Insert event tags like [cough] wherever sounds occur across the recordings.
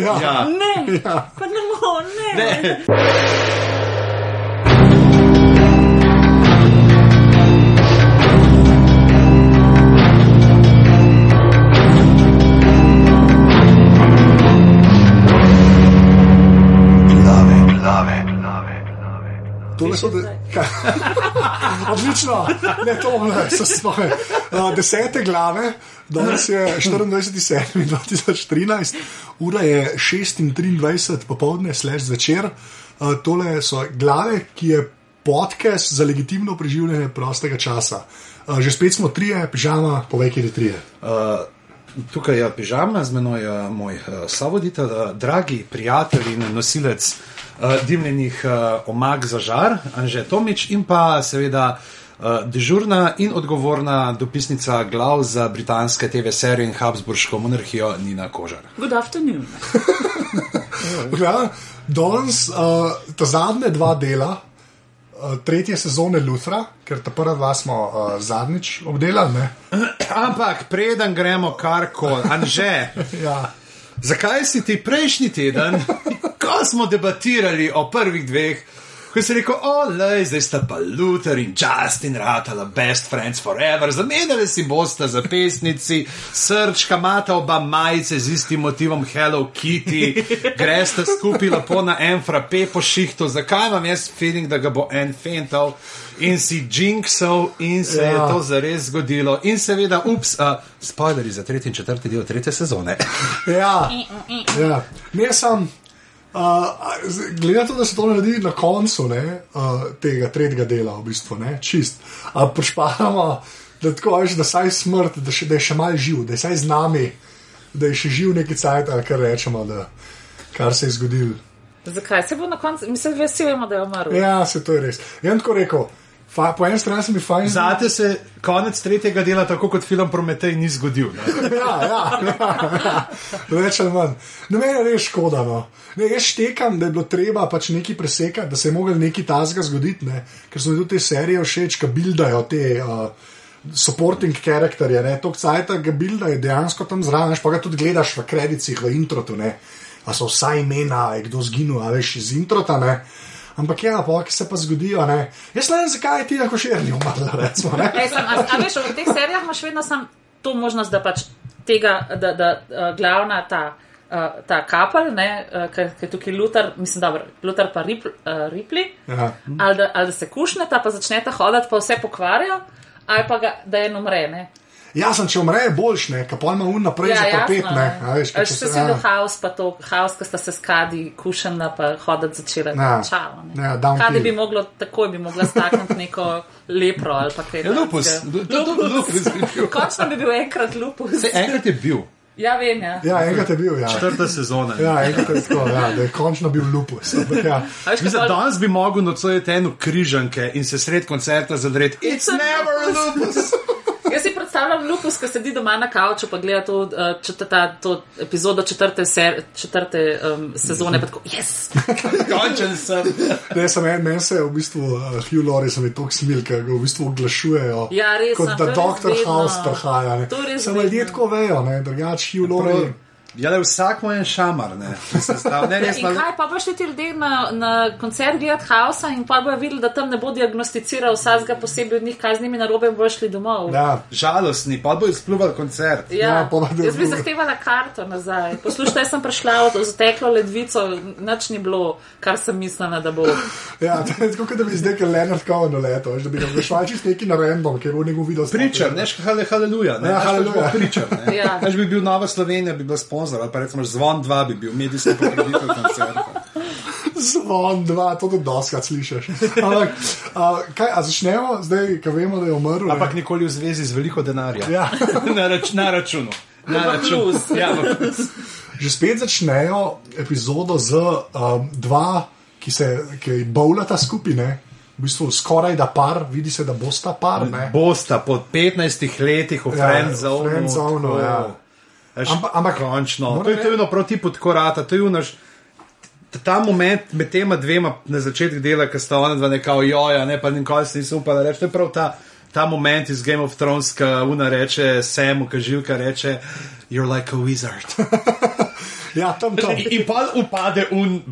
Ja. Ja. Ne, Ja. pa ne morem, ne. Ne. Tole so de... Kaj? Odlično, ne to, ne, so svoje. Uh, desete glave, danes je 24.7.2013, ura je 6.23 popovdne, slash zvečer. Uh, tole so glave, ki je podcast za legitimno preživljanje prostega časa. Uh, že spet smo trije, pižama, povej, kje je trije. Uh, tukaj je pižama, z menoj je moj uh, sovoditelj, uh, dragi prijatelj in nosilec uh, dimljenih uh, omag za žar, Anže Tomič in pa seveda. Uh, dežurna in odgovorna dopisnica glav za britanske TV serije in Habsburško monarhijo Nina Kožar. Good afternoon. [laughs] Ja, danes, uh, ta zadnja dva dela, uh, tretje sezone Luthra, ker ta prva dva smo uh, zadnjič obdelali. Ne? [clears throat] Ampak preden gremo karkoli, Anže, [laughs] Ja. zakaj si ti prejšnji teden, [laughs] ko smo debatirali o prvih dveh, ko si rekel, olej, zdaj sta pa Luther in Justin ratala best friends forever, zamenjali si bosta za pesnici, srčka, mata oba majice z istim motivom Hello Kitty, gresta skupaj lepo na en frape po šihtu, zakaj imam jaz feeling, da ga bo en fental in si jinxal in se ja. Ja. je to zares zgodilo. In seveda, ups, uh, spoilerji za tretji in četrti del tretje sezone. Ja, ja. Ne sem. Uh, Glede na to, da se to naredi na koncu ne, uh, tega tretjega dela, v bistvu, ne, čist. Uh, Prišparamo, da tako veš, da saj smrt, da, še, da je še mal živ, da je saj z nami, da je še živ neki cajt, ali kar rečemo, da kar se je zgodilo. Zakaj se bo na koncu, mi se veselimo, da je umrl. Ja, se to je res. Je tako rekel. Fa, po eni strani se mi fajn. Zate se konec tretjega dela, tako kot film Prometej, ni zgodil. Ja, [laughs] ja, ja, ja. več ali manj. No, meni je res škoda. No. Ne, jaz štekam, da je bilo treba pač nekaj presekati, da se je mogel nekaj tazga zgoditi, ne? ker so mi tudi te serije všeč, ki bildajo te. Uh, Supporting karakterje, ne, to cajt, ga bilda je dejansko tam zraven, pa ga tudi gledaš v kredicih, v introtu, ne, a so vsa imena, je kdo zginil, a veš iz introta, ne. Ampak ja, pa ki se pa zgodijo, ne. Jaz ne vem, zakaj je ti tako širni umrla, recimo, ne. Ej, sem, a, a veš, v teh serijah imaš vedno sam to možnost, da pač tega, da, da uh, glavna ta. Uh, ta kapelj, ki je tukaj Luther, mislim, da Luther pa Rip, uh, Ripley, Ja. ali, da, ali da se kušneta, pa začneta hoditi, pa vse pokvarijo, ali pa ga, da en umre. Ne? Ja, sem, če umre, boljš, ne, kapol ima un naprej ja, za trpet, ne. a Veš, ker Še če se ja. vidi haos, pa to haos, ki sta se skadi, kušena, pa hoditi začela. Ja. Čalo, ne. Ja. Kadi bi moglo, takoj bi mogla stakniti neko lepro ali pa kaj. Ja, lupus, lupus [laughs] bil. Končno bi bil enkrat lupus. Sej, enkrat je bil, Ja, vem, ja. Ja, enkrat je bil, ja. četrta sezona. Ja, enkrat je tako, ja, da je končno bil lupus. [laughs] Ja. Mislim, kako- danes bi mogel nocojiti eno križanke in se sred koncerta zadreti. It's a never a lupus! [laughs] Jaz si predstavljam lupus, ki sedi doma na kavču, pa gleda to, uh, četrta, to epizodo četrte, ser, četrte um, sezone. Pa tako, yes! Končen sem. Ne, sem en, meni se v bistvu uh, Hugh Laurie, sem je tako smil, ker ga v bistvu oglašujejo. Ja, res, Kot da vedno. House prihaja. Samo ljudje tako vejo, ne, drugač Hugh Laurie. Ja, le vsak moj en šamar, ne. Mislim, stav- Ne, res, In kaj pa boš ti ljudje na, na koncert gledati Hausa in pa bojo videli, da tam ne bo diagnosticiral vsakega posebej od njih, kaj z njimi narobe bojo šli domov. Ja, žalostni, pa bo izpluval koncert. Ja, Ja, pa da- jaz bi zahtevala karto nazaj. Poslušaj, sem prišla od zateklo ledvico, nič ni bilo, kar sem mislila, da bo. ja, to je tako, kot da bi zdaj ker Leonard Cohen leto, veš, da bi ga šla čist neki na random, ker bo njegov video. Pričar, neš hale, haleluja, ne, Ja, ja, haleluja. haleluja. Pričar, ne. Ja. Veš bi bil Nova Slovenija, bi bil sponzor, ali pa recimo Zvon 2 bi bil medijski pokrovitelj koncerta. Zvon dva, to tudi doskrat slišiš. Ampak, a, kaj, a začnemo zdaj, ko vemo, da je umrl. Ampak nikoli v zvezi z veliko denarja. Ja. [laughs] na, rač, na računu. Na računu. Ja. Že spet začnejo epizodo z um, dva, ki se ki bowlata skupine. V bistvu skoraj da par, vidi se, da bosta par. Ne? Bosta po 15 letih v Ja, Friendzone. v friendzoneu, ja. Ampak, Ampak- ampak- končno. moram To je to eno proti podkorata, to je unaš. Ta moment med tema dvema na začetku dela, ki sta ona dva nekako joja, ne pa nikoli se nisem upala reči, to je prav ta, ta moment iz Game of Thrones, ki una reče Samu, ki živka reče, you're like a wizard. [laughs] [laughs] Ja, tam tam. In, in pa upade un.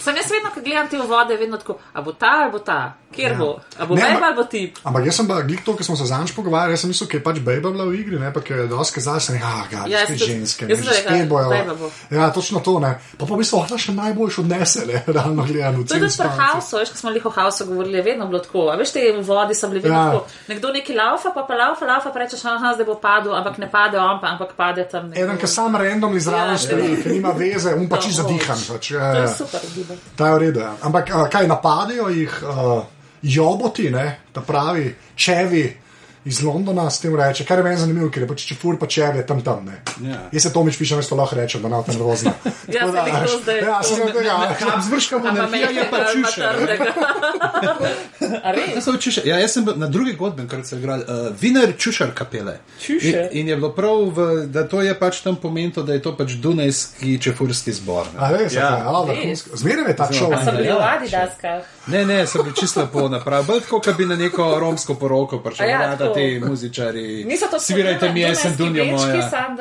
Sem jaz vedno, ko gledam te vode, vedno tako, a bo ta ali bo ta, kjer Ja. bo, a bo Ne, ampak- ali tip. Ampak jaz sem pa glik to, ker smo se zanj pogovarjali, jaz sem mislil, ker je pač Bejba bila v igri, ne pa ker je dosti kazala, sem rekel, ah, ga, Ja, tudi- ženske, ne, že spet bojo. Bejba bo. Ja, točno to, ne. Pa pa v bistvu, oh, še najboljš odnese, ne, [laughs] realno gledano. To je tudi pri. Hausu, veš, ko smo jih o Hausu govorili, je vedno bilo tako. A veš, te v vodi so bili vedno Ja. tako. Nekdo neki laufa, pa pa laufa, laufa, pa rečeš, aha, zdaj bo padel, ampak ne pade on, pa, ampak pade tam. nekdo. Eden, ki sam random izraven Ja, stoji, ja. ker nima veze, um pa To, čisto o. zadihan. Pač, ja, To je ja. super, gibe. Ta je v redu. Ampak kaj napadejo jih uh, joboti, ne, ta pravi čevi iz Londona, s tem reče, kar je meni zanimivo, ker je pač čefur pa čevi tam tam. Ne. Ja. Jaz se Tomič pišem, jaz to lahko rečem, da bo nervozna. [laughs] Ja, se veš, zdaj- Ja, se zdaj tega. Ampak monarhija je pa. [laughs] A čušar. Ja, jaz sem na drugi godbi, kar so igrali, uh, Viner Čušar kapele. Čušar? In, in je bilo prav, v, da to je pač tam pomenilo, da je to pač Dunajski čefurski zbor. ne. A res, Ja. ja. vrhunsko. Zmeraj je ta šov. A so bili Ja. v Adidaskah? Ne, ne, so bili čisto lepo napravljeni. Bolj tako, kot bi na neko romsko poroko prišel, A ja, ja, da. Ti muzičari. Niso to Svirajte mi, jaz sem Dunja moja. Sam,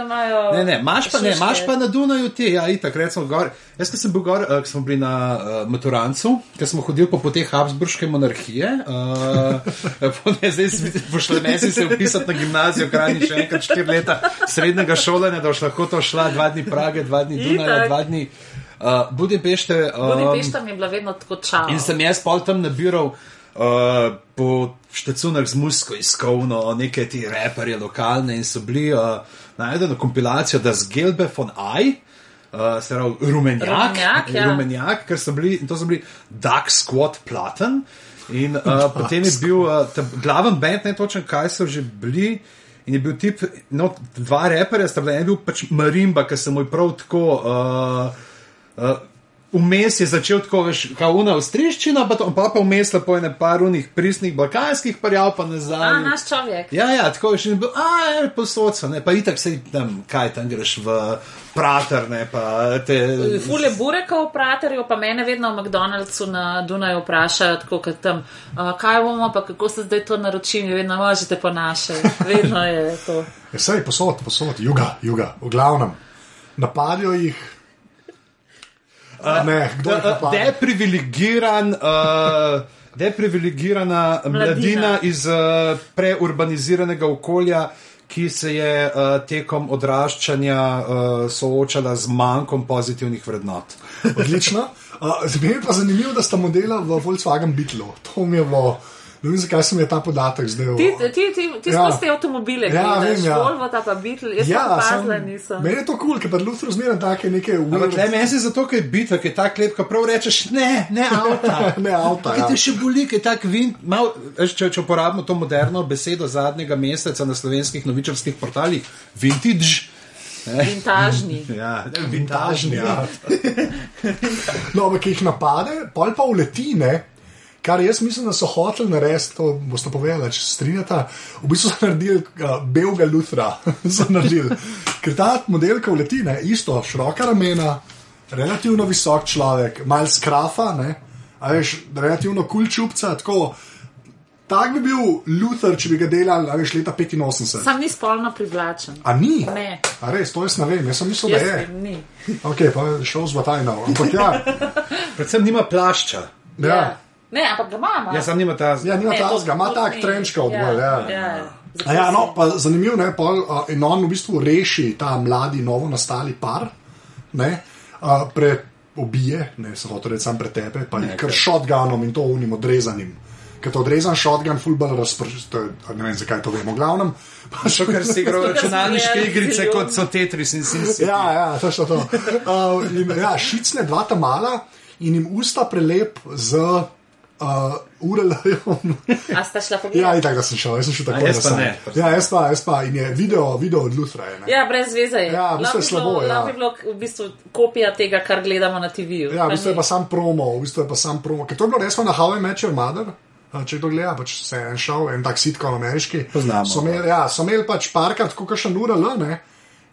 Ne, ne, imaš pa, ne, imaš pa na Dunaju ti, ja, itak, recimo gor. Jaz, ko sem bil gor, uh, ko smo bili na uh, Maturancu, ko smo hodili po poteh Habsburške monarhije, uh, [laughs] po ne, zdaj pošle mesi se upisati na gimnazijo, krajni še enkrat štiri leta srednjega šolanja, da boš lahko to šla dva dni Prage, dva dni Dunaja, dva dni uh, Budimpešte. Um, Budimpešta mi je bila vedno tako čao. In sem jaz pol tam nabiral uh, po štacunah z musko iskovno, neke ti reperje lokalne in so bili uh, najdeno kompilacijo, da z Gelbe von Aj. Uh, se pravi, rumenjak, Rumenjak, ja. rumenjak, ker so bili, to so bili Duck Squad Platen. In uh, potem je bil uh, glaven bend, ne točen, kaj so že bili. In je bil tip, no, dva reperja sta bila, en bil pač Marimba, ki se mu je prav tako. Uh, uh, Vmes je začel tako, veš, kauna avstriščina, pa, to- pa pa vmes lepo je par unih pristnih balkanskih parjav, pa nazaj. A, naš človek. Ja, ja, tako je še ne bil, a, je posod so, ne, pa itak se tam, kaj tam greš v prater, ne, pa te. Fule bureka v praterju, pa mene vedno v McDonald'su na Dunaju vprašajo, tako kot tam, uh, kaj bomo, pa kako se zdaj to naročim, vedno možete po naše, vedno je to. Ja, sej, posod, posod, juga, juga, v glavnem. Napadajo jih. Ne, kdo Da- napada? Deprivilegiran, uh, deprivilegirana mladina, Mladina. iz uh, preurbaniziranega okolja, ki se je uh, tekom odraščanja uh, soočala z manjkom pozitivnih vrednot. Odlično. Uh, Zmeraj je pa zanimivo, da sta modela v Volkswagen Beatlu. To mi je bilo. Ne vem, zakaj se mi je ta podatek zdaj Ti, ti, ti, ti Ja. skozi te avtomobile, Ja, vem, ja. Volvo, ta pa Beatle, jaz Ja, sem sem, pazila, nisem. meni je to kul, cool, ker pa Luther zmeraj take neke Ampak le weird- meni se zato, ker je bitva, ker je tako lep, ko prav rečeš, ne, ne avta. [laughs] Ne, avta, Kaj ja. te še boli, ker je tak vin, mal, če, če uporabimo to moderno besedo zadnjega meseca na slovenskih novičarskih portalih, vintage. [laughs] Vintažni. Ja, vintažni. Ja. [laughs] No, ampak jih napade, pol pa uleti, ne. Kar jaz mislim, da so hoteli narediti, to boste povedali, če se strinjate. V bistvu so naredili uh, belga Luthra. [laughs] so naredili. Ker ta model, ki uleti, ne, isto, široka ramena, relativno visok človek, mal skrafa, ne, a veš, relativno kul čupca, tako. Tak bi bil Luther, če bi ga delali, a veš, leta 85. Sam ni spolno privlačen. A ni? Ne. A res, to jaz ne vem, jaz sem mislil, da Jaz je. vem, ni. Ok, pa šel z Batajna. Ampak ja, [laughs] Predvsem nima plašča. ja. Ne, ampak ga imamo. Ja, sam nima ta ja nima Ne, tazga, ima to- tak to ni. trenčka od bolj. Ja. ja. A ja, no, pa zanimivo je, uh, in on v bistvu reši ta mladi, novo nastali par, ne, uh, preobije, ne, se hoče reči sam pretepe, pa jih kar shotgunom in to unim odrezanim. Ker to odrezan shotgun, fullball razpršen, ne vem zakaj to vemo, glavnem. [laughs] Pa Še kar si igral [laughs] ker smo računalniške igrice, kot so Tetris in Sims. Ja, ja, točno to. Uh, in, ja, šicne dva ta mala in jim usta prelep z uh, urelom. A sta šla Ja, pogledati? in tako da sem šel, jaz sem šel A, tako jaz pa ne. Ja, jaz pa, jaz pa. In je video, video od Luthra. Je, ne. Ja, brez veze je. Ja, v bistvu je slabo, bilo- ja. Bi bilo v bistvu kopija tega, kar gledamo na TV-ju. Ja, v bistvu je pa sam promo, v bistvu je pa sam promo. Ker to je bilo resno na How I Met Your Mother. a, Če kdo gleda, pač se je en šel, en tak sitkom ameriški. Poznamo. So imeli, ja, so imeli pač parkrat, kot še ura L, ne.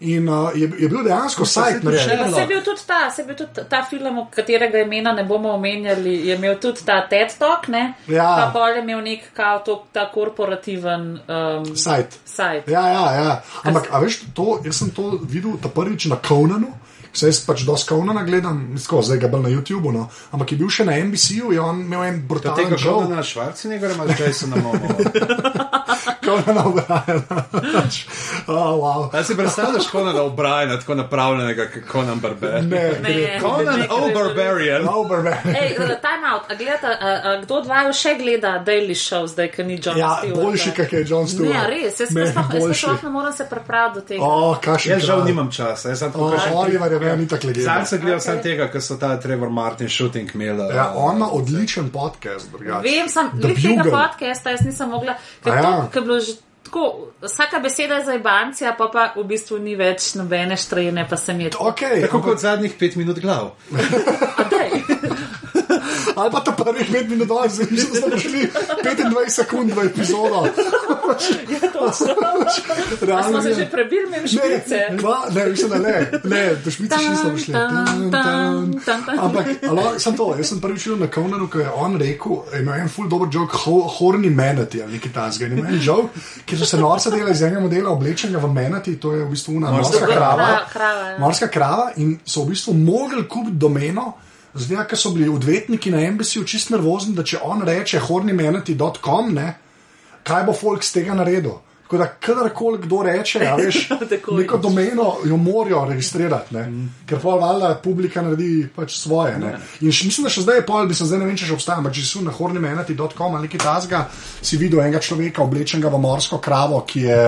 In uh, je, je bil dejansko sajt še- Pa se je bil tudi ta, se je bil tudi ta film, katerega imena ne bomo omenjali, je imel tudi ta TED Talk, ne? Ja. Pa pol je imel nek kao to, ta korporativen um, Sajt. sajt. Ja, ja, ja. Ampak, a veš, to, jaz sem to videl ta prvič na Konanu, Saj jaz pač dosti Konana gledam, tako, zdaj ga bolj na YouTubu, no. ampak je bil še na NBC-ju, je on imel en To brutalen tega žal. žal na Švarcenegger ali imaš Jasona Momoa? [laughs] Konana O'Briena. [laughs] oh, wow. A si predstavljaš Conana O'Briena, tako napravljenega kot Conan Barber? Ne, Ne. Conan O'Barbarian. Ej, time out. A gleda, a, a, kdo od vaju še gleda Daily Show, zdaj, ker ni John Ja, Stewart? boljši, kak je John Stewart. Ne, res, jaz sploh- ne morem se pripraviti do tega. O, kakšen Jaz žal nimam časa, jaz sem tako O, kažem. Oliver je meni tako legenda. Zdaj sem gledal Ok. samo tega, ker so ta Trevor Martin shooting imel. Ja, on ima odličen podcast, drugače. Vem, sem glih tega podcasta, jaz nisem mogla, ker ja. to, ker je bilo že tako, vsaka beseda je za ibancija, pa pa v bistvu ni več nobene štrene, pa se mi je to. Okay, Tako kot zadnjih pet minut glav. Ali pa ta prvih 5 minut, da smo prišli 25 sekund v epizodo. A smo se že prebili mem špice. Ne, kva, ne, mislim, da ne, ne, do špice še nismo tan. Ampak, alo, sem to, jaz sem prvič videl na Konanu, ko je on rekel, ima en full dober joke, ho, horni menati ali nekaj tasga. Ima en joke, ki so se norca delali iz enega modela oblečenja v menati, to je v bistvu una Morska krava. ja. Morska krava in so v bistvu mogli kupiti domeno. Zdaj, ker so bili odvetniki na NBC-ju čist nervozni, da če on reče hornimenati.com, ne, kaj bo folk z tega naredil. Tako da, kadarkoli kdo reče, a veš, [laughs] neko domeno jo morajo registrirati, ne? ker pa valjda publika naredi pač svoje. Ne? In še, mislim, da še zdaj je pol, bi se zdaj ne vem, če še obstaja, ampak če si na hornimenati.com ali nekaj tasga, si videl enega človeka oblečenega v morsko kravo, ki je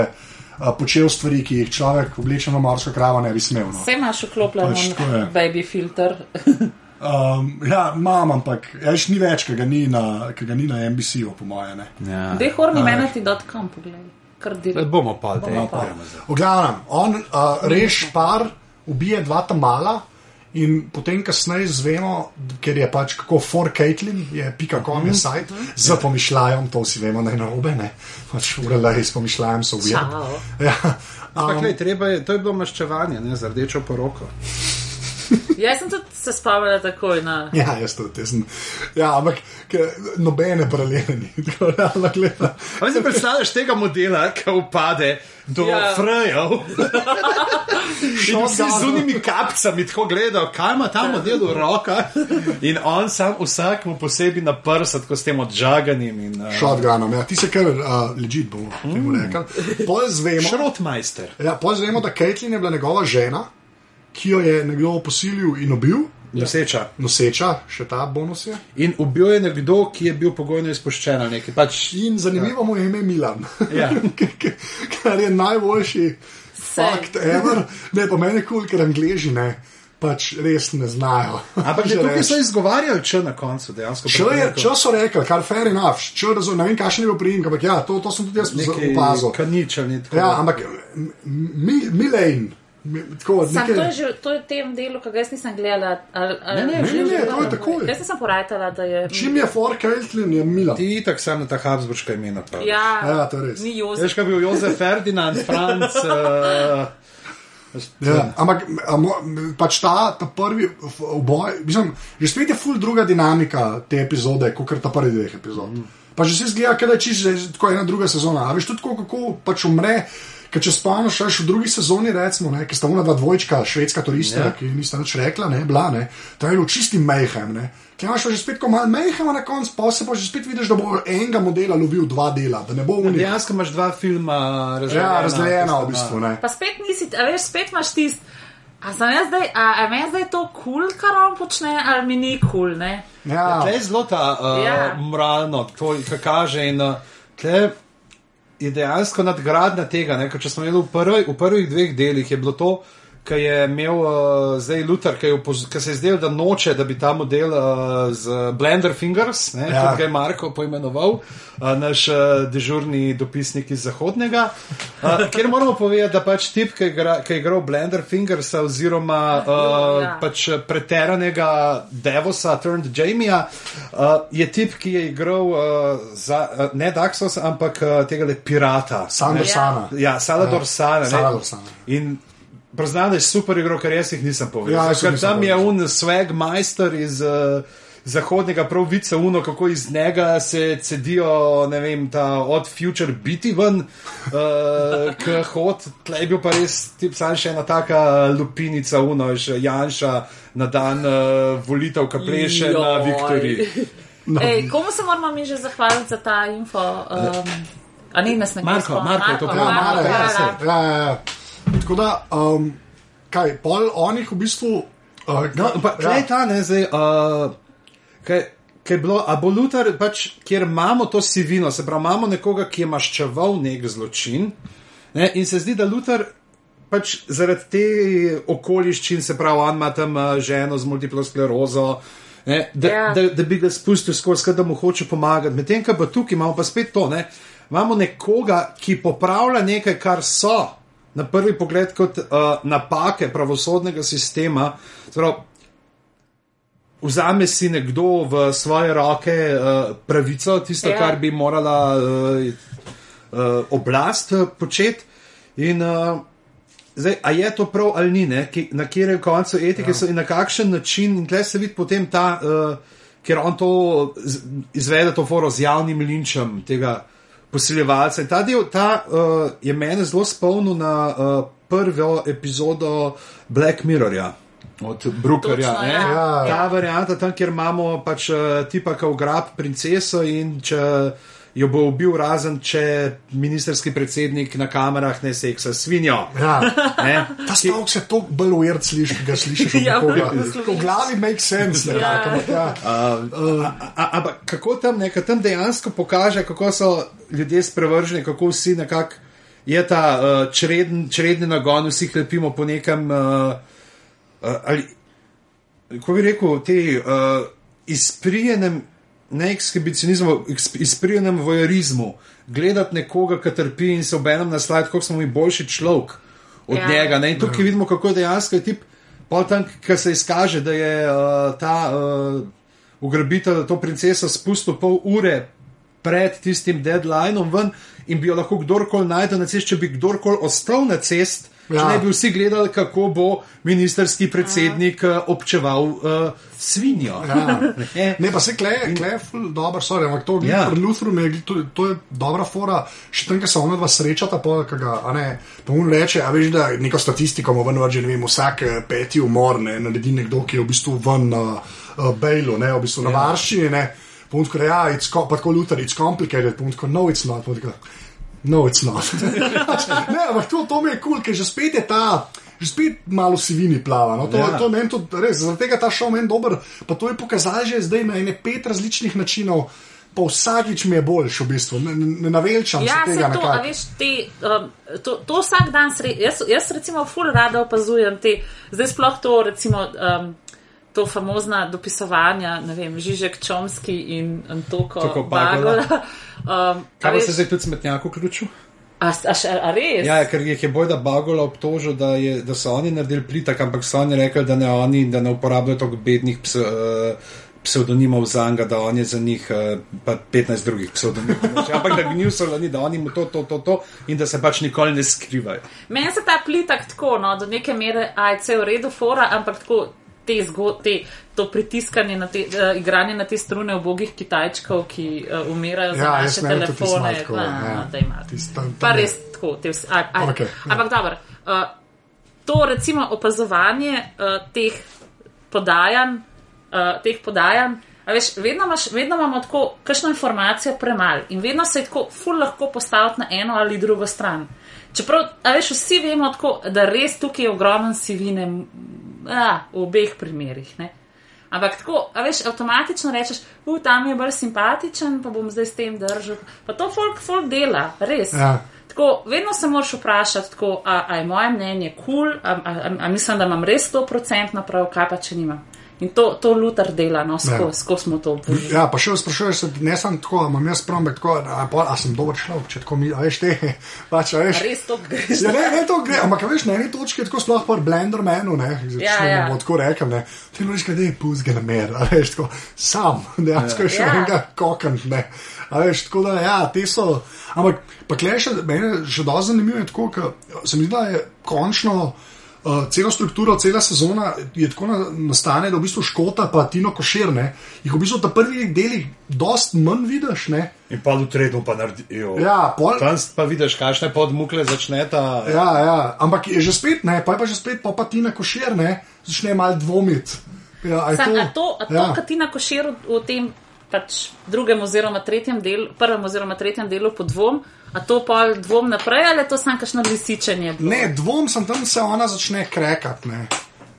počel stvari, ki jih človek oblečen v morsko kravo ne bi smel. No. Vse imaš vklopljen Pač baby filter. [laughs] Um, ja, imam, ampak ješ ni več, ki ga ni na, ki ga ni na NBC-ju, po moje. Ne. Ja. Dehornimenati.com, poglej. Kar direkt. Bomo pa te. Bomo pa. V glavnem, on uh, reš par, ubije dva tamala. In potem, kasneje zvemo, ker je pač kako for Caitlin, je pika kom je sajt, z pomišljajem, to vsi vemo, da je narobe, ne. Pač urele s pomišljajem so ujeli. Čau. Ja, Ampak, um, lej, treba je, to je bilo maščevanje, ne, za rdečo poroko. Jaz sem tudi se spomnila takoj na. ja, jaz tudi, jaz sem. Ja, ampak ke, nobene paralele ni. [laughs] Ampak si predstavljaš tega modela, ki upade do Ja. ja. frejev? [laughs] Vsi z unimi kapcami tako gledajo, kaj ima ta model v rokah. In on sam vsak mu posebej na prsa, tako s tem odžaganim. In, uh, Shotgunom, ja, ti se kar uh, ležit, bomo temu rekli. Pol zvemo. Šrotmajster. Ja, pol zvemo, da Caitlin je bila njegova žena, ki jo je nekdo posilil in ubil, Noseča. noseča, še ta bonus je. In ubil je nekdo, ki je bil pogojno izpuščen ali nekaj. Pač, In zanimivo mu je ime Milan, Ja. [laughs] kar je najboljši fakt ever. Ne, pa meni kul, cool, ker angliži ne, pač res ne znajo. ampak [laughs] že tukaj reči. so izgovarjali če na koncu dejansko. Če, je, če so rekli, kar fair enough, če razumem, ne vem, kakšen je bil prijem, ampak ja, to, to sem tudi jaz opazil. kaničani. Ja, ampak Milane, tako Sam, to je nekaj. že to je v tem delu, ki ga jaz nisem gledala. Ali, ali, Ne, ne, ne, ne, to je takoj. Jaz nisem porajtala, da je. Čim je for Caitlin, je Milan. Ti itak sam na ta Habsburška imena. praviš. Ja, Ja, to je res. Ni Jozef. Veš, kaj bil Jozef Ferdinand, Franc. Uh, [laughs] Ja, ampak a mo- pač ta, ta prvi oboj, mislim, že spet je ful druga dinamika te epizode, kot ta prvi dveh epizod. Mm. Pa že se zgleda, da je čisto tako ena druga sezona. A veš tudi, tako, kako pač umre. Ker če spomniš, še v drugi sezoni, recimo, ne, ki sta ona dva dvojčka, švedska turista, Ja. yeah. ki nista nič rekla, ne, bila, ne, to je bilo čisti ne. Ki imaš že spet, ko malo mejhema na koncu, pa se pa že spet vidiš, da bo enega modela lovil dva dela, da ne bo unik. dejansko imaš dva filma razdeljena. Ja, razdeljena v bistvu, ne. Pa spet nisi, a veš, spet imaš tist. A za me zdaj, a, a meni zdaj to kul, cool, kar on počne, ali mi ni kul, cool, ne? Ja, Tle je zelo ta uh, Ja. ja. moralno, to kar kaže. In, uh, tle je dejansko nadgradnja tega. Ne? ker Če smo imeli v, prvi, v prvih dveh delih, je bilo to, kar je imel uh, zdaj Luther, ki se je zdel, da noče, da bi ta model uh, z Blender Fingers, ne, Ja. kot ga je Marko poimenoval, uh, naš uh, dežurni dopisnik iz Zahodnega. Uh, Ker moramo povedati, da pač tip, ki je igra- ki je igral Blender Fingersa oziroma uh, Ja. pač preteranega Devosa, turned Jamija, uh, je tip, ki je igral uh, za, uh, ne Daxos, ampak uh, tega le pirata. Ne. Sana. Ja, Salador Ja, Sana. ne. Salador Sana. Priznam, da je super igro, ker jaz jih nisem povedal. Ja, nisem tam je povedal. un swag majster iz. Uh, zahodnega pravice, uno, kako iz njega se cedijo, ne vem, ta od future biti ven, uh, k hod, tle je bil pa res, tip sam še ena taka lupinica, uno, že Janša na dan uh, volitev, kapleše na Joj. Viktoriji. No. Ej, komu se moramo mi že zahvaliti za ta info? Um, a ne, nas ne Marko, Marko je to Ja, prav. Mare, ja, ja, saj. ja, ja, ja. Tako da, um, kaj, pol onih v bistvu. Uh, No, pa ja. ta ne zdaj. Uh, kaj, kaj je bilo, a bo Luther, pač, kjer imamo to sivino, se pravi, imamo nekoga, ki je maščeval nek zločin. Ne, in se zdi, da Luther. Pač zaradi te okoliščin, se pravi, on ima tam uh, ženo z multiplo sklerozo, ne, da, Ja. ja. da, da bi ga spustil skozi, da mu hoče pomagati. Medtem, ko pa tukaj imamo pa spet to, ne, imamo nekoga, ki popravlja nekaj, kar so na prvi pogled kot uh, napake pravosodnega sistema. Pravi, vzame si nekdo v svoje roke uh, pravico, tisto, Ja. kar bi morala uh, uh, oblast uh, početi. In uh, zdaj, a je to prav ali ni, ne? Na kjer koncu etike ja. so in na kakšen način, in tle se vidi potem ta, uh, ker on to izvede to foro z javnim linčem tega posiljevalca. In ta del ta, uh, je mene zelo spomnil na uh, prvo epizodo Black Mirrorja. Od Brookerja. Točno, ne? ja. Ja. Ta varianta, tam, kjer imamo pač eh, tipa, ki ugrab princeso in če jo bo ubil, razen če ministerski predsednik na kamerah ne seksa svinjo. Ja. Ne? Ta stavek se tako bolj ujer sliši, ki ga slišiš od Ja, nekoga. v glavi make sense. Ne, Ja. ampak ja. A- a- Ampak kako tam, ne, tam dejansko pokaže, kako so ljudje sprevrženi, kako vsi nekako je ta uh, čreden, čredni nagon, vsi lepimo po nekem. Uh, uh, ali, kako bi rekel, te uh, izprijenem, ne ekshibicionizmu, eks- izprijenem vojerizmu, gledati nekoga, ki trpi in se obenem naslajati, kako smo mi boljši človek od Ja. ja. njega. Ne? In tukaj vidimo, kako je dejansko je tip. Pol tam, ki se izkaže, da je uh, ta uh, ugrabitelj, to princeso, spustil pol ure pred tistim deadlineom ven in bi jo lahko kdorkoli najdel na cesti, če bi kdorkoli ostal na cesti. Ja. Ja. Ne bi vsi gledali, kako bo ministerski predsednik uh, občeval uh, svinjo. Ja. [laughs] Ne? Ne, pa se kleje, kleje, dobro, sorry, ampak to Ja. ja. Lutheru je, to, to je dobra fora, še tam, ko se ona dva srečata, pa, ga, a ne, pa on reče, a veš, da neko statistiko ima ven, že ne vem, vsak eh, peti umor, ne, naredi nekdo, ki je v bistvu ven na uh, bailu, ne, v bistvu na Ja. varščini, ne, pa on tako, ja, it's, pa tako Luther, it's complicated, pa on tako, no, it's not, pa on tako, no, it's not. [laughs] ne, ampak to, to mi je kul, cool, ker že spet je ta. Že spet malo sivini plava. No? To, Ja. to je meni tudi res, zaradi tega ta šov meni dober. Pa to je pokazal že zdaj na ene pet različnih načinov, pa vsakič mi je boljš v bistvu. Ne, ne, navelčam Ja, se se tega to, a nekako. veš, te, um, to, to vsak dan srečam. Jaz, jaz recimo ful rada opazujem te, zdaj sploh to, recimo, um, to famozna dopisovanja, ne vem, Žižek Čomski in Antoko Tako Bagola. Bagola. Um, Kaj pa se zdaj tudi smetnjak vključil? a, a, še- a res? Ja, ker jih je Bojda Bagola obtožil, da, je, da so oni naredili plitak, ampak so oni rekli, da ne oni, da ne uporabljajo toliko bednih pse, uh, pseudonimov za njega, da on je za njih uh, pa 15 drugih pseudonimov. ampak da gnusili oni, da oni mu to, to, to, to in da se pač nikoli ne skrivajo. Meni se ta plitak tako, no, do neke mere, a je vse v redu, fora, ampak tako. Te zgo, te, to pritiskanje, na te, uh, igranje na te strune ubogih Kitajčkov, ki uh, umirajo za Ja, naše telefone. tako, na, ja. da ima. Pa res tako. Te, vse- a, a, okay, ja. ampak dobro. Uh, to recimo opazovanje uh, teh podajanj, uh, teh podajanj. A veš, vedno, imaš, vedno imamo tako, kakšno informacijo premalo in vedno se je tako ful lahko postaviti na eno ali drugo stran. Čeprav, a veš, vsi vemo, tako, da res tukaj je ogromen sivine m, a, v obeh primerih. Ne? Ampak tako, a veš, avtomatično rečeš, tam je bolj simpatičen, pa bom zdaj s tem držal. Pa to folk, folk dela, res. Ja. Tako, vedno se moraš vprašati, tako, a, a je moje mnenje kul, cool, a, a, a mislim, da imam res 100% prav, kaj pa če nimam. In to, to Luther dela, no, skozi Ja. sko smo to obvili. Ja, pa še sprašuješ se, ne sem tako, a imam jaz ampak tako, a, pol, a sem dober človek, če tako mi, a veš te, [laughs] pač, a veš. Res to greš. Ja, ne, ne, to gre, ampak veš, na eni točki je tako sploh par Blendermanu, ne, Ja, ja, ja. ja. tako rekel, ne, ti moraš kaj, da je puzga na mer, a veš, tako, sam, dejansko je še Ja. ja. enega kokant, ne, a veš, tako da, ja, te so, ampak, pa klej še, mene še dosti zanimivo je tako, ker se mi zdi, da je končno, uh, celo strukturo, cela sezona je tako na, nastane, da v bistvu Škota pa Tino Koširne, jih v bistvu ta prvih delih dost manj vidiš. Ne? In pa v tretjem pa naredijo. Ja, pol, Tam pa vidiš, kakšne podmukle začneta. ja, ja, ampak je že spet ne, pa je pa že spet, pa, pa Tina Koširne začne mal dvomiti. Ja, Sam, a to, a to ja. Katina Košir v tem pač drugem oziroma tretjem delu, prvem oziroma tretjem delu pod dvom, a to pa dvom naprej ali je to samo kakšno lisičenje? bilo? Ne, dvom sem tam, se ona začne krekati. ne.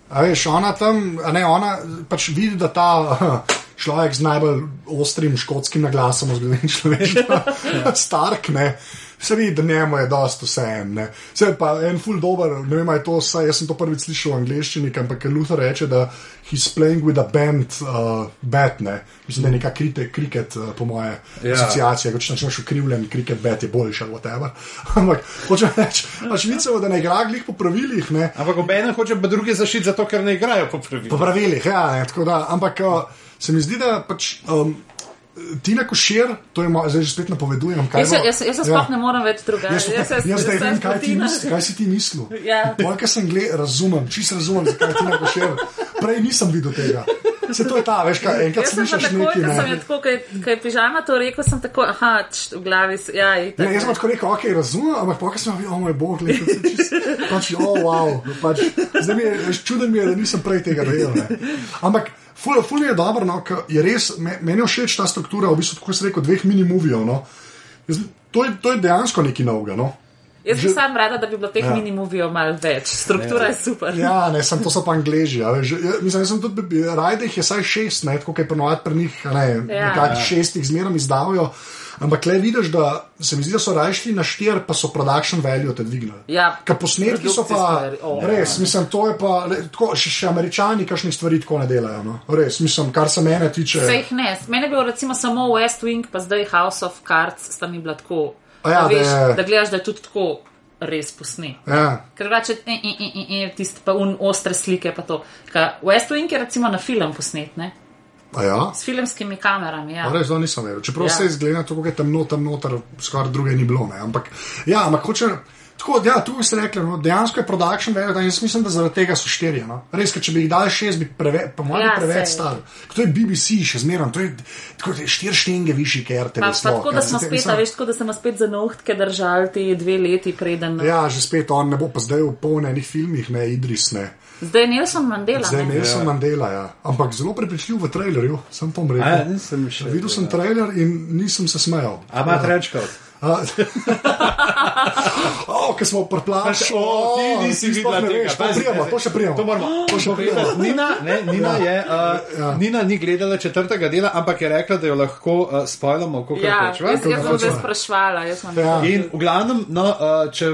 A veš, ona tam, a ne, ona pač vidi, da ta [laughs] človek z najbolj ostrim škotskim naglasom v zgodovini človeštva, [laughs] Stark, ne. Se vidi, da njemu je dosto vse en. Se pa en full dober, ne vem, je to vse, jaz sem to prvič slišal v angleščini, ampak Luther reče, da he's playing with a band, uh, bat, ne. Mislim, da je neka krite, kriket, uh, po moje, Ja. asociacija, kot če načneš ukrivljen, kriket, bat je boljši ali whatever. [laughs] Ampak hočem reči, pač vicevo, da ne igra glih po pravilih, ne. Ampak obenem hoče pa druge zaščiti, zato ker ne igrajo po Po pravilih. pravilih, ja, ne, tako da. Ampak uh, se mi zdi, da pač. Um, Tina Košir, to je zdaj že spet napovedujem. kaj Jaz, bo- jaz, jaz se sploh ne morem več drugače. Jaz, jaz, jaz, jaz zdaj vem, kaj, ti misli, kaj si ti mislil. Ja. Polka sem gledal, razumem, čisto razumem, zakaj ti ne košer. Prej nisem videl tega. Se to je ta, veš, kaj enkrat Jaz slišiš takoj, nekaj. ko sem Ne. tako, ko je pižama to rekel, sem tako, aha, čt, v glavi, ja. Ne, jaz sem tako rekel, ok, razumem, ampak polka sem videl, o moj bog, le, pač, o, oh, wow, pač, zdaj mi je, čuden mi je, da nisem prej tega dojel. Ne. Ampak, ful, ful je dobro, no, ker je res, me, meni je všeč ta struktura, v bistvu, tako se rekel, dveh mini-movijev. No. Jaz- To je, to je dejansko nekaj novega. No. Jaz bi že- sam rada, da bi bilo teh Ja. ja. mini-movijev malo več. Struktura ja. je super. Ja, ne, sem, to so pa angliži. Ja, veš, ja, mislim, sem tudi, rajde jih je saj šest, ne, tako kot je ponovadi pri njih, ne, Ja. ja. šest jih zmeraj izdajo. Ampak le vidiš, da se mi zdi, da so rajšli na štir, pa so production value te dvignili. Ja, Ker posnetki so pa produkcijske, o, res, mislim, to je pa, le, tako, še, še američani kakšnih stvari tako ne delajo. No. Res, mislim, kar se mene tiče. Vse jih ne. Mene je bil recimo samo West Wing, pa zdaj House of Cards, sta mi bila tako. A ja, da, veš, da je- da gledaš, da je tudi tako res posnet. Ja, Ker drugače, e, e, e, tiste pa un ostre slike, pa to. Ka West Wing je recimo na film posnet, ne? A ja. S filmskimi kamerami, ja. Res, to nisem vedel. Čeprav Ja. se izgleda, tako kot je temno, tam noter, skoraj druge ni bilo. Ne. Ampak, ja, ampak hoče. Tako, ja, tu ste rekli, no, dejansko je production value, in jaz mislim, da zaradi tega so štirje. No. Res, ker če bi jih dali šest, bi preve, po mojem Ja, preveč stali. To je BBC, še zmeraj, to je tako, da je štiri štenge višji, ker te pa tako, da smo spet, a veš, tako, da smo spet za nohtke držali te dve leti preden. Ja. Ja, že spet on ne bo pa zdaj v polnenih filmih, ne Idris, ne. Zdaj je Nelson Mandela. Zdaj ne? Nelson ja. Mandela, ja. ampak zelo prepričljiv v trailerju, sem to rekel. Ja, nisem še Videl sem trailer in nisem se smejal. A ima trečkov. [laughs] Oh, ki smo preplavili. O, ti nisi videla tega. To prijemo, to še prijemo. To moramo. To še prijemo. Nina, ne, Nina, je, uh, ja. Nina ni gledala četrtega dela, ampak je rekla, da jo lahko uh, spojljamo, kako Ja, hočemo. jaz, jaz sem zdaj sprašvala. Jaz sem Ja. In v glavnem, no, uh, če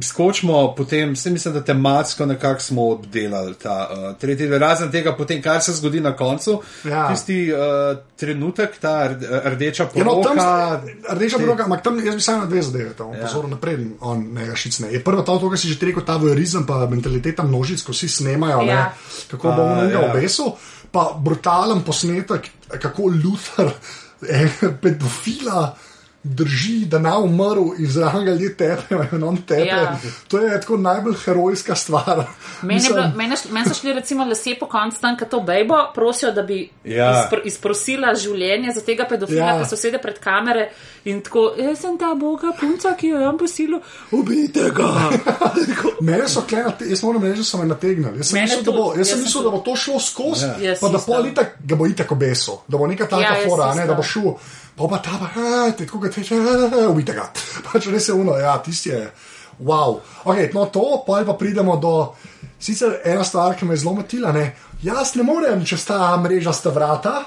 skočimo potem, se mislim, da tematsko nekako smo obdelali ta uh, tretji del, razen tega, potem, kar se zgodi na koncu, Ja. tisti uh, trenutek, ta rd- rdeča Ja, no, tam, poroka. rdeča broga, ampak tam jaz bi samo na dve zadeve, tam Ja. pozoril naprej, on ne šicne. Je prvo to, kar si že rekel, ta vojerizem, pa mentaliteta množic, ko vsi snemajo, Ja. ne, kako bo A, on ga ja. obesil, pa brutalen posnetek, kako Luther, [laughs] eh, pedofila. Drži, da na umrl in zraven ga ljudje tepejo, [laughs] in on tepe. Ja. To je tako najbolj herojska stvar. [laughs] Meni, Mislim, bilo, meni, meni so šli recimo lase po koncu tam, ko to bejbo prosijo, da bi Ja. izpr, izprosila življenje za tega pedofila, Ja. ki so sede pred kamere in tako, jaz sem ta boga punca, ki jo je on posilil, ubijte ga. [laughs] Mene so klenili, jaz moram reči, da so me nategnili. Jaz sem Mene mislil, da bo, tudi, jaz jaz mislil, da bo to šlo skozi, Ja. Pa da pol itak ga bo itak obesil, da bo neka taka Ja, fora, ne, da bo šel, pa pa ta pa, "Ah, te tako teče, "Ah, ubite ga. [laughs] Pač res je uno, ja, tisti je, wow. Ok, no to, pa pa pridemo do, sicer ena stvar, ki me je zelo motila, ne, jaz ne morem čez ta mrežasta vrata.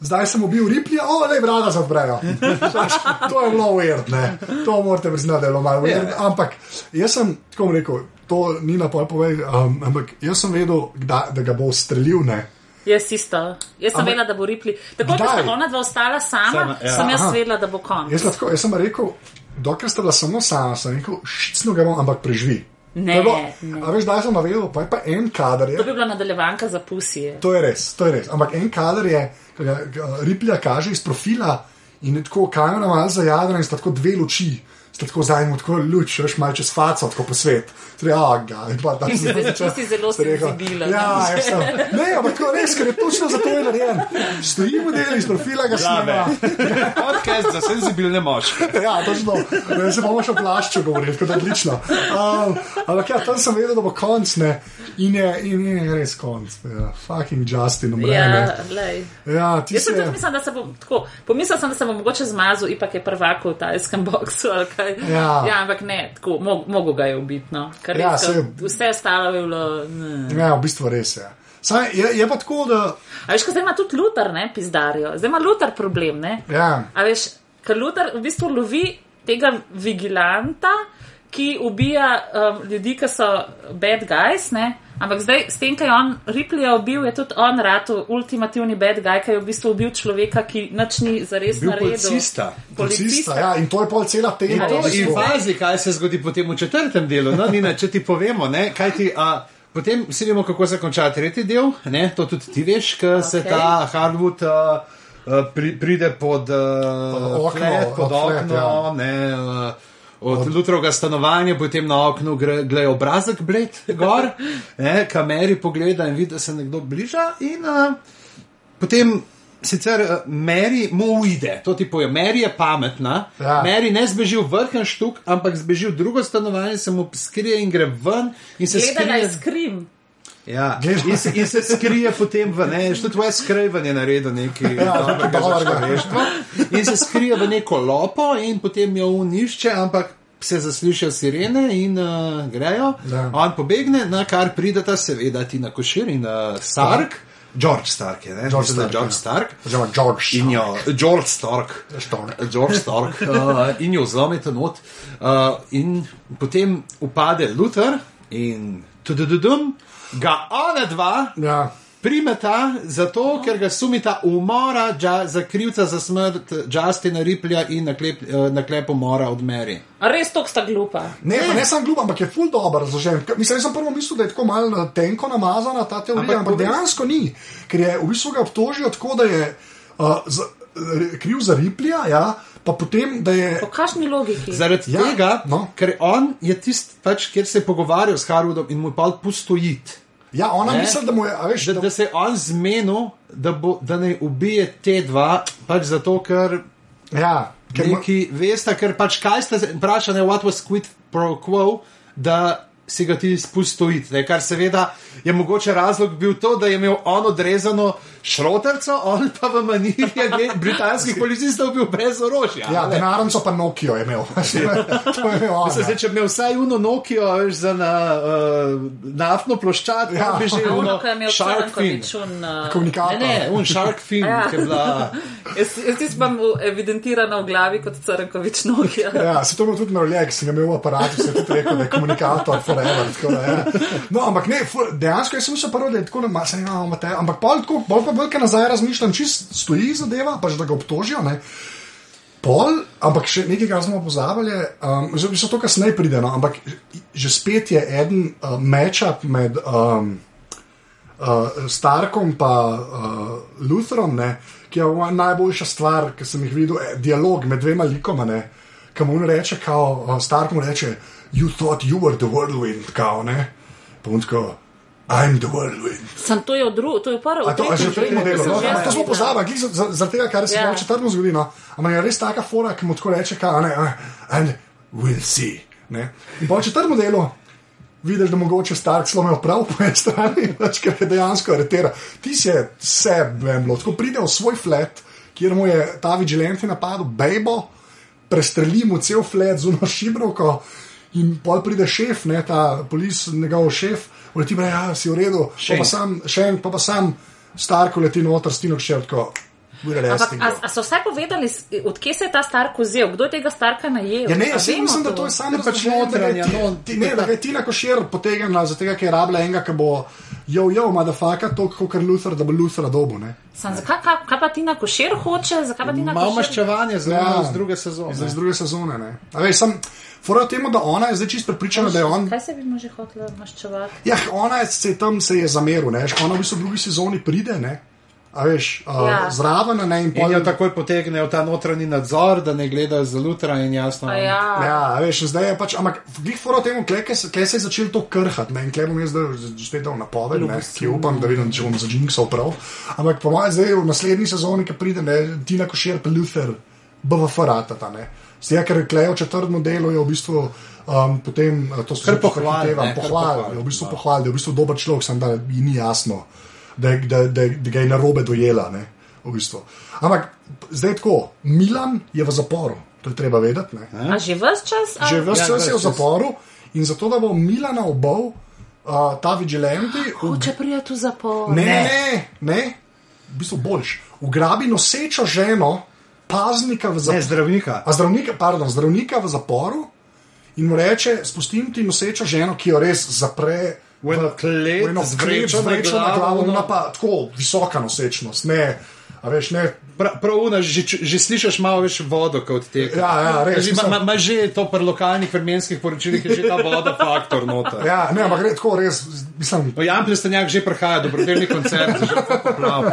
Zdaj sem ubil riplja, o, le vrata zaprejo. [laughs] Pač, to je bilo weird, ne. To morate priznati, da je bilo malo weird. Ja. Ampak jaz sem, tako rekel, to ni na pol povej, um, ampak jaz sem vedel, kda, da ga bo ustrelil, ne. Jaz isto. Jaz sem Ampak- vedela, da bo ripli. Tako da sta ona dva ostala sama, Sama, ja. sem jaz Aha. vedela, da bo konc. Jaz, lahko, jaz sem rekel, dokler sta bila samo sama, sem rekel, šicno ga bom, ampak preživi. Ne, bilo- ne. A veš, da sem vedel, pa je pa en kader. Je, To bi bila nadaljevanka za pusije. To je res, to je res. Ampak en kader je, ki ga Riplja kaže iz profila in tako kamera malo zajadra in sta tako dve luči. Sta tako zdaj mu tako luč, veš, malo čez faco, tako po svet. Torej, a, ga, in pa da [laughs] se Ti si zelo senzibilen. Ja, jaz sem. Ne, ampak tako res, ker je točno za to je narejen. Stoji model iz profila, ga snima. [laughs] Podcast za senzibilne moške. Ja, točno. Ne, se bomo še o plašču govorili, tako da odlično. Um, ampak ja, tam sem vedel, da bo konc, ne. In je, in je res konc. Ja, fucking Justin, umre. Ja, lej. Ja, ti Jaz sem se. tudi mislil, da se bom tako. Pomislil sem, da se bom mogoče zmazal, ipak je prvak v tajskem boksu ali kaj. Ja. ja ampak ne, tako, mo mogo ga je ubiti. No. Ker Ja, res, saj- ko vse ostalo je bilo. Ne. Ja, v bistvu res je. Saj, je, je pa tako, da. A veš, ko zdaj ima tudi Lutar, ne, pizdarijo. Zdaj ima Lutar problem, ne. Ja, A veš, ker Lutar v bistvu lovi tega vigilanta, ki ubija um, ljudi, ki so bad guys, ne. Ampak zdaj, s tem, kaj je on Ripleyja ubil, je tudi on rado ultimativni bad guy, ki je v bistvu ubil človeka, ki nič ni zares Bil naredil. policista. policista. Ja, in to je pol cela tema. V res. In pazi, kaj se zgodi potem v četrtem delu. No, Nina, če ti povemo, ne, kaj ti. A, Potem vsi vemo, kako se konča tretji del, ne? to tudi ti veš, ker okay. se ta Hardwood uh, pri, pride pod, uh, okno, flat, pod pod flat, okno, ja. ne, uh, od, od Lutrovega stanovanja, potem na oknu gre- obrazek bled gor, ne, kameri pogleda in vidi, da se nekdo bliža in uh, potem. Sicer uh, Mary mu uide, to ti poje. Mary je pametna, Ja. Mary ne zbeži v vrhen štuk, ampak zbeži v drugo stanovanje, se mu skrije in gre ven in se Gledala je skrije. skrim. Ja, in, se, in se skrije potem v ne, tudi Wes Craven je naredil nekaj Ja, dobrega. In se skrije v neko lopo in potem jo unišče, ampak se zaslišijo sirene in uh, grejo. Ja. On pobegne, na kar prideta seveda Tina Košir in uh, Stark. George Stark je, ne? George da Stark, George ja. Stark. Oziroma George. In jo, George Stark. Stark. George Stark. Uh, in jo vzamete not. Uh, in potem upade Luther in tudududum, ga ona dva Ja. primeta zato, ker ga sumita umora ja, za krivca za smrt Justina Ripleja in naklep, uh, naklep umora od Mary. A res tok sta glupa. Ne, pa ne sem glup, ampak je full dobro razložen. Mislim, jaz sem prvo mislil, da je tako malo tenko namazana ta teorija, Ampak ampak, dejansko ni. Ker je v bistvu ga obtožijo tako, da je uh, za, r- kriv za Riplija, ja, pa potem, da je. Po kakšni logiki? Zaradi Ja, tega, no. ker on je tisti, pač, kjer se je pogovarjal s Harwoodom in mu je pa pustojit. Ja, ona Ne? misli, da mu je, a veš, Da, da, da se je on zmenil, da, bo, da ne ubije te dva, pač zato, ker ja, ker neki veste, ker pač kaj ste se vprašali, what was quid pro quo, da si ga ti spustojiti. Ne? Kar seveda je mogoče razlog bil to, da je imel on odrezano šroterco, on pa v maniri britanskih [laughs] policistov bil brez orožja. Ja, denarnico pa Nokia je imel. [laughs] to je imel on. Se ja. zdaj, če bi imel vsaj uno Nokio, veš, za na, uh, naftno ploščad, Ja. ja. bi že [laughs] uno imel shark fin. Uh, Komunikator. Ne, ne, un shark fin, Ja. ki je bila. jaz, jaz imam evidentirano v glavi kot Crnkovič Nokia. Ja, se to bil tudi naroljek, sem ga imel v aparatu, se je tudi rekel, da je komunikator forever. tako ja. No, ampak ne, ful, dejansko jaz sem mislil prvo, da je tako, da ima se ne imamo te, ampak pol tako, bolj pa velike nazaj razmišljam, čist stoji zadeva, pač da ga obtožijo, ne. Pol, ampak še nekaj, kar smo pozabili, um, že so to kasneje pride, no, ampak že spet je eden uh, matchup med um, uh, Starkom in uh, Lutherom, ne, ki je najboljša stvar, ki sem jih videl, eh, dialog med dvema likoma, ne, ki mu on reče, kao, uh, Stark mu reče, you thought you were the whirlwind, kao, ne, tako, I'm the whirlwind. Sem to je drugem, to je. A to, a že v tretjem delu, no, že to smo pozabili, glih za- zaradi tega, kar se Ja. yeah. v četrtem zgodi, no, ampak je res taka fora, ki mu tako reče, kao, ne, and we'll see, ne. In v četrtem delu, vidiš, da mogoče Stark imel prav po eni strani, [laughs] pač, ker je dejansko aretira. Ti si je vse vemlo, tako pride v svoj flat, kjer mu je ta vigilante napadel, bejbo, prestreli mu cel flat z uno šibrovko. In pol pride šef, ne, ta polis, njegov šef, uleti pa ja, si v redu, pa, Shank. pa sam, še en, pa, pa sam Stark uleti noter, stino še tako. we're Ampak, a, you." a so vsaj povedali, odkje se je ta Stark vzel, kdo je tega Starka najel? Ja, ne, jaz vemo mislim, da to je samo pač razloženo, da ga je notranja, ti- no, ti- ne, da ga je Tina Košir potegnila, zato ker je rabila enega, ki bo jo, jo, madafaka, to kot Luther, da bo Luther dobo, ne. Sam, zakaj, kaj, kaj pa Tina Košer hoče? Pa Malo Košer? maščevanje zelo Ja. ja. z druge sezone. Z druge sezone, ne. A veš, sem, fora v tem, da ona je zdaj čist prepričana, da je on. Kaj se bi mu že hotela maščevati? Ja, ona je, se je tam se je zameril, ne, veš, ona v bistvu v drugi sezoni pride, ne. A veš, uh, Ja. zraven ne in In pol jo takoj potegnejo ta notranji nadzor, da ne gledajo za lutra in jasno. A Ja. Ja, a veš, in zdaj je pač, ampak glih fora temu, kle se je začel to krhati, ne, in kle bom jaz zdaj že spet dal napoved, ne, ki upam, da vidim, če bom za Jinxov prav. Ampak po mojem zdaj v naslednji sezoni, ki pride, ne, Tina Košer, pa Luther, BVF ratata, ne. Zdaj, ker klejo četrtemu delu je v bistvu um, potem, eh, to pohval, ne, kar pohval, pohval, je v bistvu ja. pohval, da je v bistvu dober človek, sem da ji ni jasno, da, da, da, da ga je narobe dojela, ne, v bistvu. Ampak zdaj tako, Milan je v zaporu, to je treba vedeti, ne. A že vse čas? A? Že vse Ja, čas je v zaporu in zato, da bo Milana obal, uh, ta vigilante. Hoče priti v zapor. Ne, ne, ne, ne, v bistvu boljš. Ugrabi nosečo ženo, paznika v Ne, zaporu. zdravnika. A zdravnika, pardon, zdravnika v zaporu in mu reče: Spustim ti nosečo ženo, ki jo res zapre. V eno klet, v eno klet, z na vrečo na glavo, ona pa tako visoka nosečnost. Ne, a veš, ne, Pra, prav, una, že, že slišiš malo več vodo, kot teka. Ja, ja, res, Že, mislim- ma, ma, že to pri lokalnih vremenskih poročilih je že ta voda faktor noter. ja, ne, ampak gre tako res, mislim. V Jampljestanjak že prihaja dobrodelni koncert, že poplav.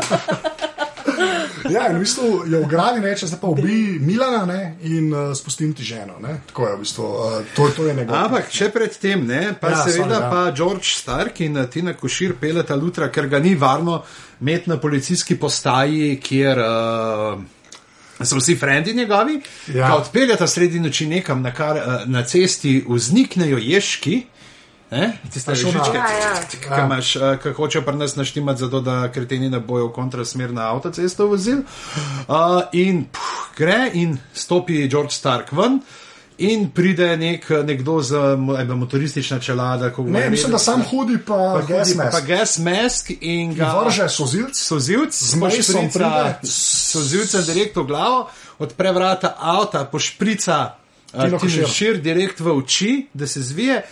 Ja, in v bistvu je v gravi reče, zdaj pa ubi Milana ne, in uh, spustim ti ženo. Ne. Tako je v bistvu, uh, to, to je njegov. Ampak še predtem, ne, pa Ja, seveda sorry, ja. pa George Stark in eh, Tina Košir peleta lutra, ker ga ni varno imeti na policijski postaji, kjer uh, so vsi frendi njegovi. Ja. Odpeljata sredi noči nekam, na, kar, uh, na cesti vzniknejo ježki. Tiste ja. ki imaš, uh, ki hočejo pri nas naštimati, zato da kreteni ne bojo v kontrasmer na avtocesto vozil. Uh, in puh, gre in stopi George Stark ven. In pride nek, nekdo z ena motoristična čelada, ko Ne, mislim, da sam hudi pa, pa gas pa, pa mask. gas mask in ga Vrže sozilc. Sozivc, Z mesom pride. sozivca direkt v glavo, odpre vrata avta, pošprica Tino Košir. šir direkt v oči, da se zvije.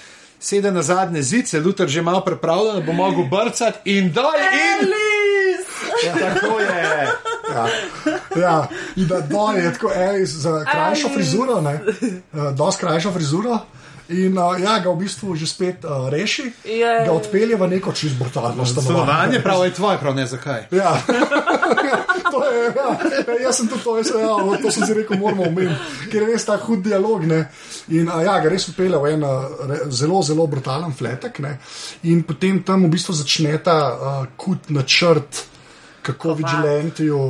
Sede na zadnje zice, Luther že malo pripravljen, da bo mogel brcati in dol in Ja, tako je. Ja. ja, da dol je tako Eris za krajšo frizuro, ne, uh, dosti krajšo frizuro. In uh, ja, ga v bistvu že spet uh, reši, Jej. ga odpelje v neko čisto brutalno stanovanje. Stanovanje prav je tvoje, prav ne zakaj. Ja. [laughs] to je, ja. Jaz sem tudi to, jaz, ja, to sem si rekel, moramo omeniti, ker je res ta hud dialog. Ne. In a, ja, ga res upele v en a, re, zelo, zelo brutalen fletek. Ne. In potem tam v bistvu začne ta uh, kut načrt, kako vigilantiju.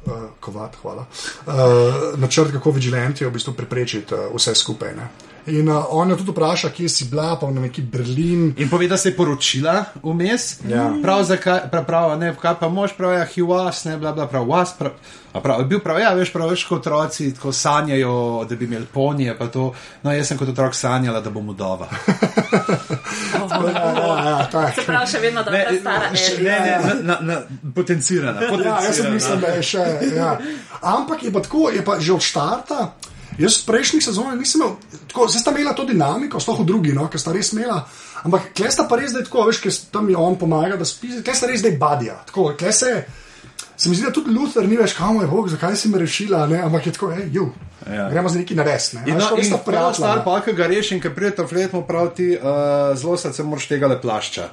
Uh, kovat, hvala. Uh, načrt, kako vigilantiju v bistvu preprečiti uh, vse skupaj. Ne. In uh, on jo tudi vpraša, kje si bila, pa v neki Berlin. In pove, da se je poročila vmes. Ja. Prav, zakaj, prav, prav, ne, kaj pa mož, prav, ja, he was, ne, bla, bla, prav, was, prav, a prav, je bil prav, ja, veš, prav, veš, kot otroci, tako sanjajo, da bi imeli ponije, pa to, no, jaz sem kot otrok sanjala, da bom udova. [laughs] Ja, ja, ja, tak. Prav še vedno, da je stara ne, Elija. ne, na, na, na, potencirana. Ja, jaz sem potencirana. mislim, da je še. Ja. Ampak je pa tako, je pa že od starta. Jaz v prejšnjih sezonah nisem imel, tako, zdaj sta imela to dinamiko, sploh v drugi, no, ker sta res imela. Ampak kle sta pa res zdaj tako, veš, ker tam je on pomaga, da spisi, kle sta res zdaj badja. Tako, se, se mi zdi, da tudi Luther ni več, kam je Bog, zakaj si me rešila, ne, ampak je tako, hej, ju, ja. Gremo z neki nares, ne. In, Veš, no, res in sta prav prijatelja, star ne. pa, ki ga reši in ki pride to flet, mu prav ti uh, zelo se moraš tega le plašča.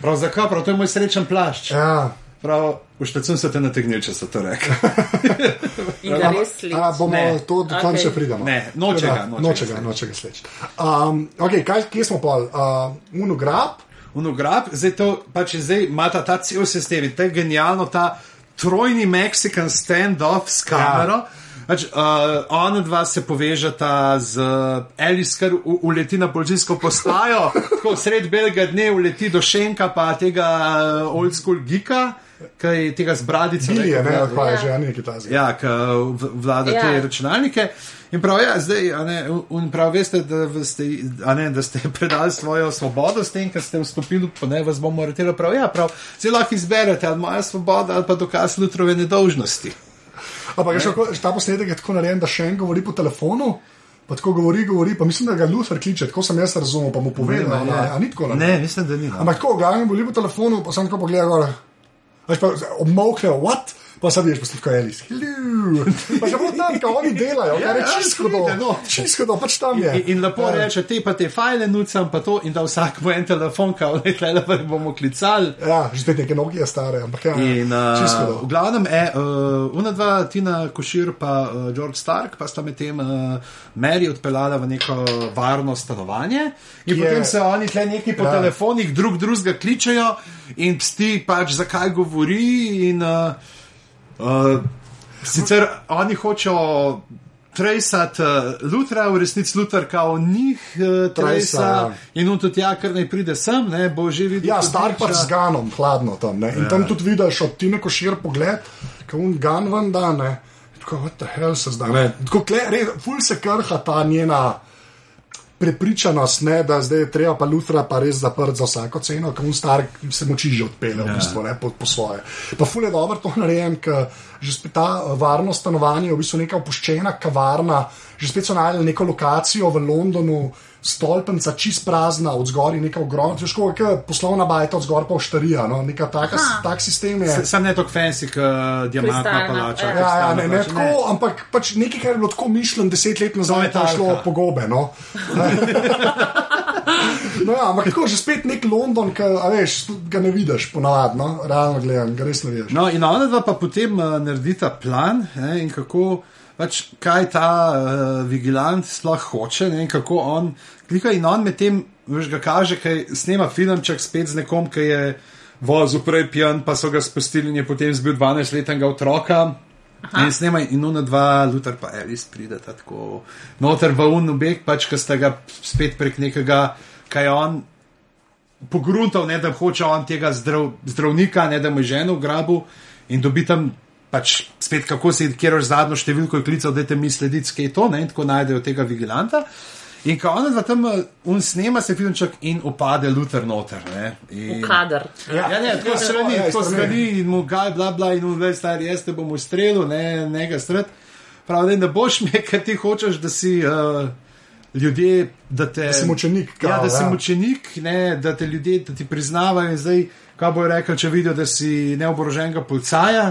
Prav zakaj, prav to je moj srečen plašč. Ja. Prav, štacun so te nategnili, če so to rekli. [laughs] In ga res A, sliši. bomo Ne. to, do Okej. še pridemo. Ne, noče ga, da, noče ga noče ga sleč. Um, okay, kaj, kje smo pa? Uh, Unograb, Unograb, zdaj to pač je zdaj ima ta, ta cel sistem in to je genialno, ta trojni Mexican standoff s kamero. Ja. Pač, uh, ona dva se povežata z Alice, kar u- uleti na policijsko postajo, [laughs] tako sred belega dne uleti do Šenka, pa tega uh, old school gika, kaj tega z bradico. Billy je, ne, rekel, pa je Ja. že nekaj tazga. Ja, ki vlada Ja. te računalnike. In prav, ja, zdaj, a ne, in prav veste, da ste, a ne, da ste [laughs] predali svojo svobodo s tem, ker ste vstopili, pa ne vas bomo aretirali. Prav, ja, prav, zelo lahko izberete, ali moja svoboda, ali pa dokaz Lutrove nedolžnosti. Ampak je še ta posnetek je tako narejen, da še en govori po telefonu. Pa tako govori, govori, pa mislim, da ga Luther kliče, tako sem jaz razumel, pa mu pove, Ne, da ne, ne, a ni tako. Ne, mislim, da ni. No. Ampak tako, glavno govori po telefonu, pa sem tako pogledal, gor. Veš pa obmokne, what? Pa sam vidiš poslušaj, Elis. Hello. Pa že bolj tam, kot oni delajo, kar je ja, čisto pride, do. no. Čisto do, pač tam je. In, in lepo Ja. reče, te pa te file nucam, pa to, in da vsak bo en telefon, kao, ne, tle, da bomo klicali. Ja, že spet neke Nokia stare, ampak ja, In uh, v glavnem, e, uh, una dva, Tina Košir pa uh, George Stark, pa sta medtem uh, Mary odpeljala v neko varno stanovanje. In Ki je- potem se oni tle neki po Ja. ja. telefonih drug drugega kličejo in psti pač zakaj govori. In, uh, uh, sicer oni hočejo. Trejsat uh, Lutra, v resnici Lutar kao njih uh, trejsa ja. in on tudi ja, kar naj pride sem, ne, bo že videl. Ja, star priča. z ganom, hladno tam. Ne? In ja. tam tudi vidiš od Tine Košir pogled, ko un gan ven da, ne. Tako, what the hell se zdaj, ne. Tako, kle, res, ful se krha ta njena prepričanost, ne, da zdaj je treba pa Lutra pa res zaprt za vsako ceno, ker un star se moči že odpele v bistvu, ne, po, po svoje. Pa ful je dobro to narejen, ker že spet ta eh, varno stanovanje je v bistvu neka opuščena kavarna, že spet so najdeli neko lokacijo v Londonu, stolpenca čist prazna, od zgori neka ogromna, težko je poslovna bajta, od zgor pa oštarija, no, neka taka, tak sistem je. Sam ne tako fancy, kot diamantna palača. ja. Ja, ja, ne, ne, pač, tako, ampak pač nekaj, kar je bilo tako mišljeno deset let nazaj, pa je šlo metalka. po gobe. No. no ja, ampak tako, že spet nek London, ki veš, ga ne vidiš ponavadi, no, realno gledam, ga res ne vidiš. No, in ona dva pa potem uh, naredita plan ne, in kako. Pač, kaj ta uh, vigilant sploh hoče, ne, in kako on, klika in on medtem, veš, ga kaže, kaj snema filmček spet z nekom, ki je vozil prej pijan, pa so ga spustili in je potem zbil 12-letnega otroka. Aha. In snema in una dva, Luther pa Alice prideta tako noter v un objekt, pač, ki sta ga spet prek nekega, kaj on pogruntal, ne da hoče on tega zdrav, zdravnika, ne da mu je ženo ugrabil in dobi tam pač spet kako si, kjer je zadnjo številko je klical, da te mi slediti, skaj je to, ne, in tako najdejo tega vigilanta. In ko ona dva tam eh, un snema se filmček in opade Luther noter. Ne, in, Kader. Ja, ne, tako Ja, strani, ja, tako strani. strani in mu gaj, bla, bla, in on ve, stari, jaz te bom ustrelil, ne, ne ga stret. Pravi, da ne boš me, [laughs] ker ti hočeš, da si uh, ljudje, da te. Da si mučenik, kao, Ja, da si ja. mučenik, ne, da te ljudje, da ti priznavajo in zdaj, kaj bojo rekli, če vidijo, da si neoboroženega policaja.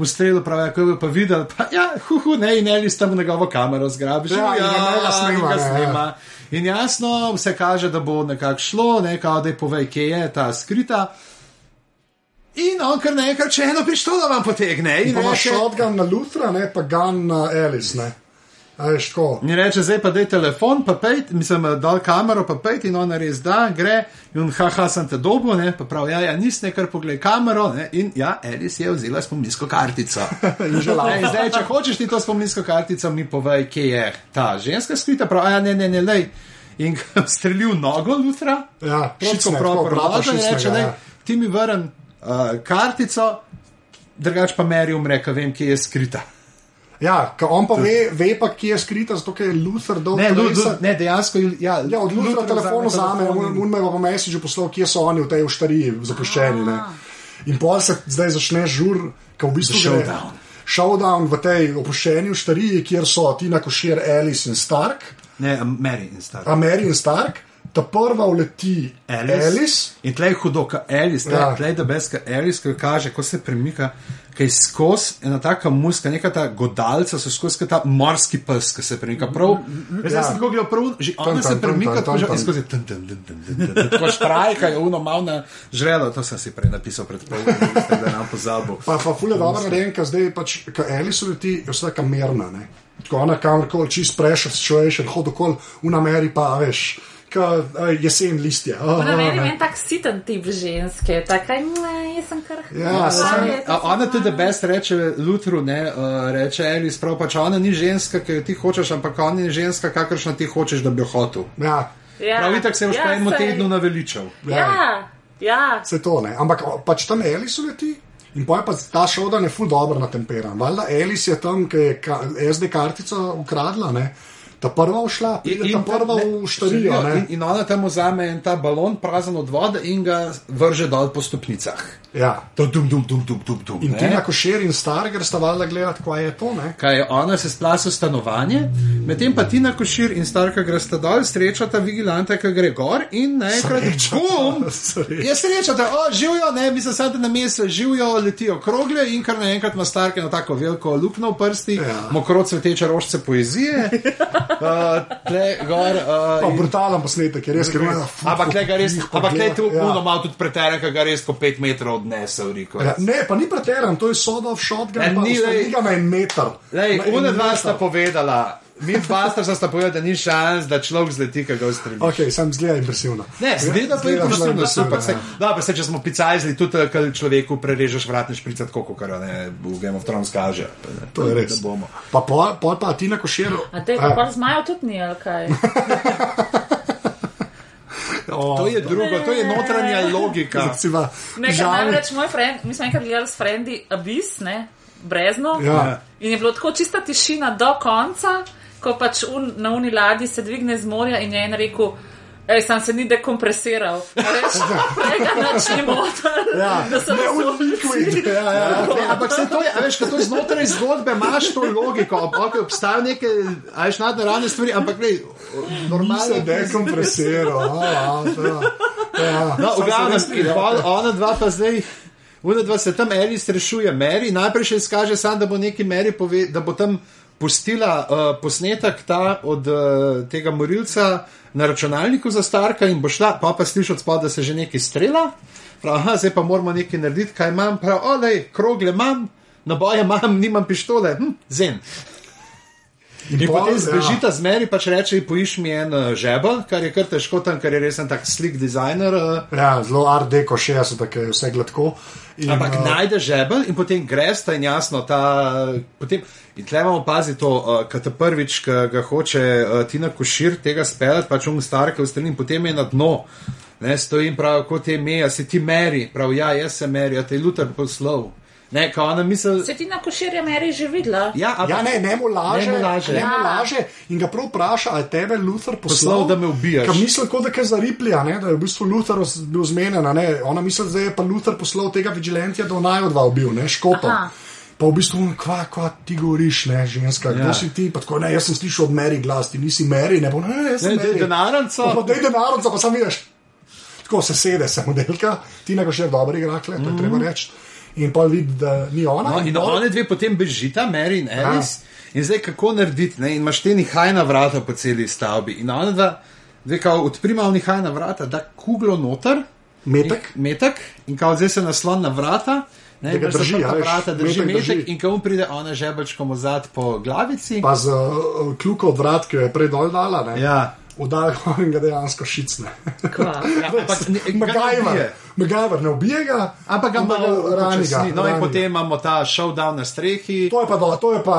Ustrelil pravi, ko bi pa videl, pa ja, huhu, ne, in ali tam njegovo kamero zgrabiš. Ja, ga ne ga in ga ja, ja. snema. In jasno, vse kaže, da bo nekako šlo, ne, kao, da je povej, kje je ta skrita. In on kar nekaj, če eno pištolo vam potegne. In, Pa imaš reče, shotgun na Lutra, ne, pa gun na Alice, ne. In reče, zdaj pa daj telefon, pa pejt, mislim, dal kamero, pa pejt in ona res da, gre. In on, haha, sem te dobil, ne, pa pravi, ja, ja, nis nekar pogled kamero, ne, in ja, Alice je vzela spominsko kartico. [laughs] In Ne, zdaj, če hočeš ti to spominsko kartico, mi povej, kje je ta ženska skrita, pravi, ja, ne, ne, ne, lej. In [laughs] ga strelil nogo, Lutra. Ja, Šicko šicne, prav tako, brata prolažen in reče, ne, ja. ti mi vrn uh, kartico, drugač pa meri umre, ker vem, kje je skrita. Ja, ka on pa ve, ve pa, kje je skrita, zato je Luther dol. Ne, lu, lu, Tresa- ne dejansko. Ja, Ja, od Lutra telefon vzame, un me pa po mesiču poslal, kje so oni v tej uštariji zapuščeni. Ne. In pol se zdaj začne žur, ki v bistvu gre- showdown. V tej opuščeni uštariji, kjer so Tina Košir, Alice in Stark, Ne, Mary in star. Mary in Stark. Ta prva uleti Alice. Alice. In tleh hudo, ka Alice, Ja. ja. tleh da beska Alice, ki kaže, ko se premika, ki je skozi ena taka muska, neka ta godalca, so skozi ta morski pes, ki se premika. Prav, jaz Ja. sem tako gledal, prav, že ona se premika, tako že skozi tam, tam, tam, tam, tam, tam, tako štrajka je uno malo na žrelo, to sem si prej napisal pred pol da nam pozabil. Pa, pa fulje dobro narejen, ker zdaj pač, ker Alice uleti, je vse kamerna. Ne. Tako ona kamorkoli, čist pressure situation, hod okoli, v Ameri pa, veš, ka, jesen listje. Oh, Ne vem, ne. en tak siten tip ženske, taka, ne, jaz sem kar. Ja, sem- je to A, ona za- tudi best reče Lutru, ne, uh, reče Alice, prav pač ona ni ženska, ki jo ti hočeš, ampak ona je ženska, kakršna ti hočeš, da bi jo hotel. Ja, Ja, Prav itak se je v ja, enem sej. tednu naveličal. Ja, ja. vse to ne. Ampak pač tam Alice uleti. In pa je pa ta šodan je ful dobro natemperan. Valjda Alice je tam, ki je SD kartico ukradla, ne. Ta prva ušla, pride ta prva v štarijo. in, in ona tam vzame en ta balon prazen od vode in ga vrže dol po stopnicah. Ja. To dum, dum, dum, dum, dum, dum, In ne. ti na košer in star, ker sta valjda gledati, kaj je to. Ne? Kaj je ona se splasa v stanovanje, medtem pa Tina Košir in starka gresta dol, srečata vigilanta, ki gre gor in naenkrat bum! Je srečata, o, živijo, ne, mislim, da na mestu živijo, letijo krogle in kar naenkrat ima starke na tako veliko luknjo v prsti, Ja. ja. mokro cveteče rožce poezije, [laughs] tle gor. Uh, in- brutalen posnetek, je res, ker ima. Ampak le ga res, ampak le tu Ja. uno malo tudi preteren, ker ga res ko pet metrov odnese v riko. Ja, ne, pa ni preteran, to je soda v shotgun, Ja, pa ni, lej. ni ga na en meter. Lej, Na en une dva meter. sta povedala, mi dva sta povedala, da ni šans, da človek zleti, ki ga ustreli. Ok, sem zgleda impresivno. Ne, zgleda pa je Zgleda impresivno, super. impresivno, Se, dobro, se, če smo picajzli, tudi eh, kad človeku prerežeš vratne šprice, tako kot ne v Game of Thrones kaže. To je res. Da bomo. Pa pol, pol pa ti na košeru. A te pa pa zmajev tudi ni, ali kaj? [laughs] To je drugo, to je notranja logika. Namreč moj friend, mi smo enkrat gledali s frendi Abyss, ne, brezno. Ja. In je bilo tako čista tišina do konca, ko pač un, na uni ladji se dvigne z morja in je en rekel. Ej, sam se ni dekompresiral. Reč, [laughs] tega nič ni motor. Ja, da sem ne, liquid. [laughs] Ja, ja. Ne, ampak se to je, a veš, ko to je znotraj zgodbe, imaš to logiko, ok, obstajajo neke, a veš, nadnaravne stvari, ampak ne, normalno. se dekompresiral. a, a, ja. No, se pol, ona dva pa zdaj. Una dva se tam Alice rešuje, Mary. Najprej še izkaže sam, da bo neki Mary pove, da bo tam pustila uh, posnetek ta od uh, tega morilca na računalniku za starka in bo šla, pa pa sliši od spodaj, da se že nekaj strela. Prav, aha, zdaj pa moramo nekaj narediti, kaj imam. Prav, olej, krogle imam, naboje imam, nimam pištole, hm, zen. In pol, potem ja. zbežita z Mary, pač reče, poiš mi en uh, žebel, kar je kar težko tam, ker je res en tak slik dizajner. Uh, Ja, zelo art deko 60, tako je vse gladko. In, Ampak eh, najde žebel in potem greš ta in jasno. Ta, potem, in tle imamo pazi to, uh, ta prvič, ki ga hoče uh, Tina Košir tega speljati, pač um starke v in potem je na dno. Ne, stojim prav, kot je meja, se ti meri, prav ja, jaz se meri, a te je luter poslov. Ne, kao ona misli, Se ti na koširja meri že videla? ja, ampak, Ja, ne, ne mu laže, Ne mu laže. ne mu Ja. laže in ga prav vpraša, ali tebe Luther poslal, Poslal, da me ubijaš. Ker misli, kot da je za Riplija, ne, da je v bistvu Luther bil ne. Ona misli, da je pa Luther poslal tega vigilantja, da naj odva ubil, ne, škoto. Aha. Pa v bistvu, on, kva, kva ti govoriš, ne, ženska, kdo Ja. si ti? Pa tako, ne, jaz sem slišal od Mary glas, ti nisi Mary, ne, bo, ne, jaz sem Ne, denarnico. Pa daj denarnico, pa sam vidiš. Tako se sede, se modelka, ti na še dobro igra, to je treba reči. In pa vidi, da ni ona. No, in pol- one dve potem bežita, Mary in Alice. In zdaj kako narediti, ne? in imaš te nihajna vrata po celi stavbi. In ona dva, zdaj kao odprima nihajna vrata, da kuglo noter, Metek? nek- metek in kao zdaj se naslon na vrata. Ne, Da imaš drži, zaprta a veš, vrata, drži metek metek, drži. in ko pride ona žebelčkom ozad po glavici. Pa z uh, kljuko vrat, ki jo je prej dol dala, ne? Ja. Udaj in ga dejansko šicne. Kva. Ja, [laughs] ne- ga ne ubije. Ga, Ampak ga malo rani ga. No, in rani ga. potem imamo ta showdown na strehi. To je pa, do, to je pa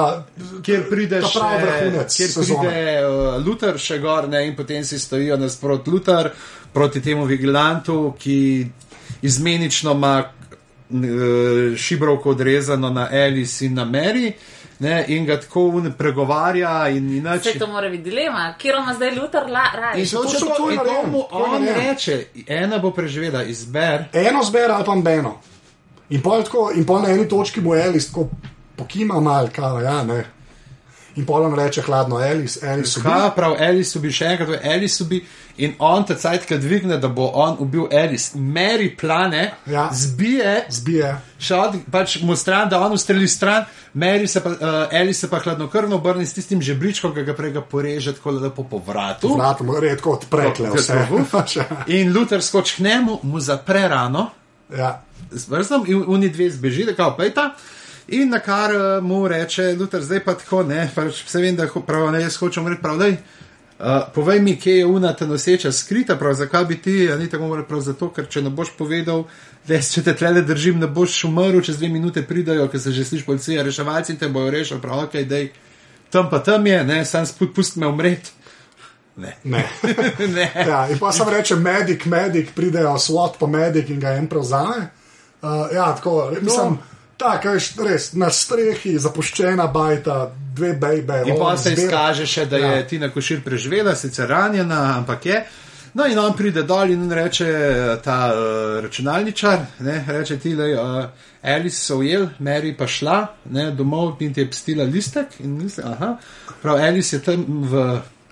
kjer pride še pravi vrhunec kjer sezone. pride uh, Luther še gor, ne, in potem si stojijo nasprot Luther proti temu vigilantu, ki izmenično ima uh, šibrovko odrezano na Alice in na Mary. Ne, in ga tako pregovarja, in inače. Vse to mora biti dilema, kjer ima zdaj Luther la, raj. In to, če so to, to in to mu to je on reče, ena bo preživela, izber. eno zbere ali pa beno. In pol, tako, in pol na eni točki mu Elis tako pokima mal, kao, ja, ne. In pol on reče hladno, Elis, Elis ubi. Kaj prav, Alice ubi še enkrat, Alice ubi in on te cajt, ki dvigne, da bo on ubil Alice. Mary plane, Ja. zbije, Zbije. šel pač mu stran, da on ustreli stran, Mary se pa, uh, Alice se pa hladnokrvno obrne s tistim žebričkom, ki ga prej ga poreže tako lepo po vratu. Vrat mu redko odprekle vse. [laughs] In Luther skoči k njemu, mu zapre rano, ja. z vrstom in oni dve zbeži, da kao pejta. In na kar uh, mu reče, Luther, zdaj pa tako, ne, pač vse vem, da prav, ne, jaz hočem reči prav, daj. Uh, povej mi, kje je una ta noseča skrita, prav zakaj bi ti, a ni tako mora prav zato, ker če ne boš povedal, da če te tlele držim, ne boš umrl, čez dve minute pridajo, ker se že sliši policija, reševalci in te bojo rešili, prav, ok, daj, tam pa tam je, ne, sam sput, pust me umret. Ne. Ne. [laughs] ne. Ja, in pa sem reče, medik, medik, pridejo SWAT pa medik in ga en prevzame. Uh, ja, tako, mislim, Tako, veš, res, na strehi, zapuščena bajta, dve bejbe. In pa se izkaže še, da je Ja. Tina Košir preživela, sicer ranjena, ampak je. No, in on pride dol in reče ta uh, računalničar, ne, reče ti, da uh, Alice so ujel, Mary pa šla ne, domov in ti je pstila listek. In misli, aha, prav Alice je tam v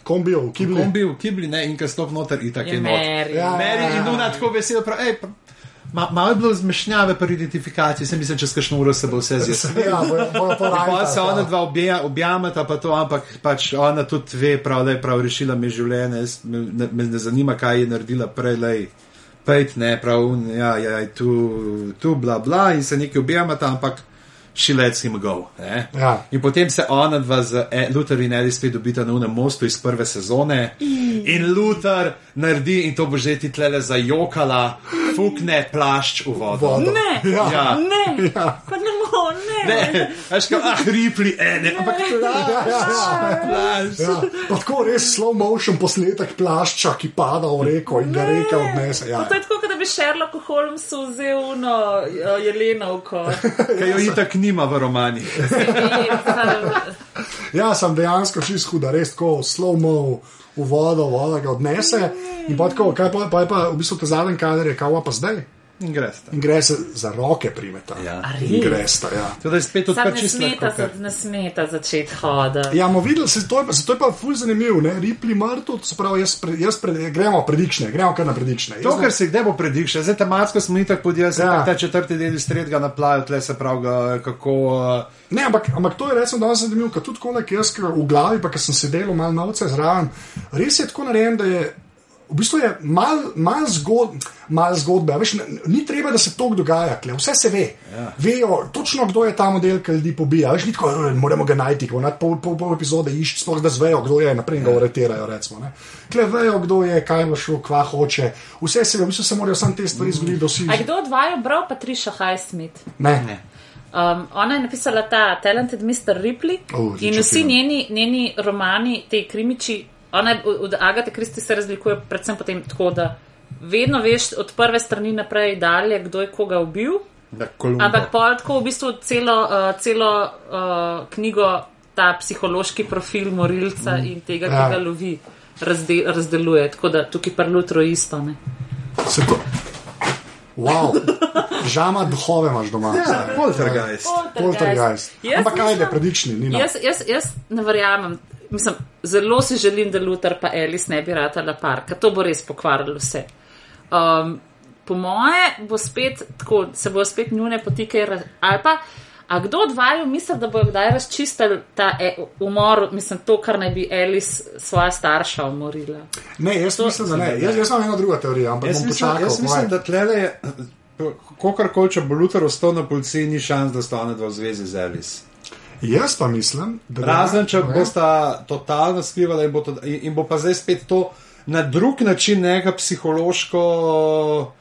Kombijo, v kibli. kombi, v kibli, ne, in kaj stop noter, in tako Je je not. Mary. Ja. Mary in Nuna tako vesela, prav, ej, pa, ma, malo je bilo zmešnjave pri identifikaciji, sem mislim, čez kakšno uro se bo vse zjasnilo. [laughs] Ja, bojo, [laughs] Pa se ona ja. dva obja, objameta, pa to, ampak pač ona tudi ve, prav, da je prav rešila mi življenje. Me, ne, me ne zanima, kaj je naredila prej, lej. Pejt, ne, prav, ja, ja, tu, tu, bla, bla, in se nekaj objameta, ampak she lets him go. Ne? Ja. In potem se ona dva z e, Luther in Alice spet dobita na unem mostu iz prve sezone. In Luther naredi, in to bo že ti tlele zajokala, fukne plašč v vodo. Vodo. Ne, Ja. Ja. ne, Ja. pa ne ne. Veš, kot ah, ripli, ene, ampak plašč. Ja, pa tako res slow motion posnetek plašča, ki pada v reko in ga reka odnese. Ja. To je tako, kot da bi Sherlock Holmesu vzel uno uh, jelenovko. [laughs] Kaj jo itak nima v romanih. [laughs] ja, sem dejansko čist huda, res tako slow mo v vodo, voda ga odnese. In pa tako, kaj pa, pa je pa v bistvu ta zadnji kader, je kao pa zdaj. In greš. In za roke primeta. Ja. A In res? greš ja. To je spet Sad odprt ne čisto. smeta, ne smeta začeti hoditi. Ja, bomo videli, se to je, pa- se to je pa ful zanimivo, ne? Ripli mrtev, se pravi, jaz, pre, jaz pre, gremo predikšne, gremo kar na predikšne. To, kar se kdaj bo predikšal, zdaj tematsko smo itak podijeli, se Ja. ja. ta četrti del iz tretjega naplajo, tle se pravi, ga, kako. Uh, Ne, ampak, ampak to je recimo danes zanimivo, ker tudi tako, jaz ker v glavi, pa ker sem sedel malo novce zraven, res je tako narejen, da je. V bistvu je malo mal zgod, mal zgodbe. a Veš, ni treba, da se to dogaja, tle. vse se ve. Ja. Vejo točno, kdo je ta model, ki ljudi pobija. Veš, ni tako, "Eh, moramo ga najti, ko nad pol, pol, pol epizode iščejo, sploh da zvejo, kdo je, naprej ga aretirajo. Recimo, ne. Kle vejo, kdo je, kaj bo šlo, kva hoče. Vse se ve, v bistvu se morajo samo te stvari zgoditi, da vsi. A kdo od vaju bral Patricia Highsmith? Ne. ne. Um, ona je napisala ta Talented Mr. Ripley O, in vsi njeni, njeni romani, te krimiči, ona od Agate Kristi se razlikuje predvsem potem tako, da vedno veš od prve strani naprej dalje, kdo je koga ubil. Ampak pol tako v bistvu celo, uh, celo uh, knjigo, ta psihološki profil morilca mm. in tega, ki Ja. ga lovi, razde, razdeluje. Tako da tukaj prlutro isto. Ne? Se to. Wow, žama duhove imaš doma. Ja, poltergeist. Poltergeist. Jaz Ampak kaj je predični? Ni Jaz, jaz, jaz ne verjamem. Mislim, zelo si želim, da Luther pa Alice ne bi ratala par, ker to bo res pokvarilo vse. Um, po moje bo spet tako, se bo spet njune potike, ali pa, a kdo od vaju misli, da bo kdaj razčistil ta e, umor, mislim, to, kar naj bi Alice svoja starša umorila. Ne, jaz mislim, da ne. Jaz, jaz imam eno drugo teorijo, ampak Jaz bom mislim, počakal. jaz mislim, da tlele, kakorkoli, če bo Luther ostal na policiji, ni šans, da sta ona dva v zvezi z Alice. Jaz pa mislim, da. Razen, če Ne. bosta totalno skrivala in bo, to, in, bo pa zdaj spet to na drug način, neka psihološko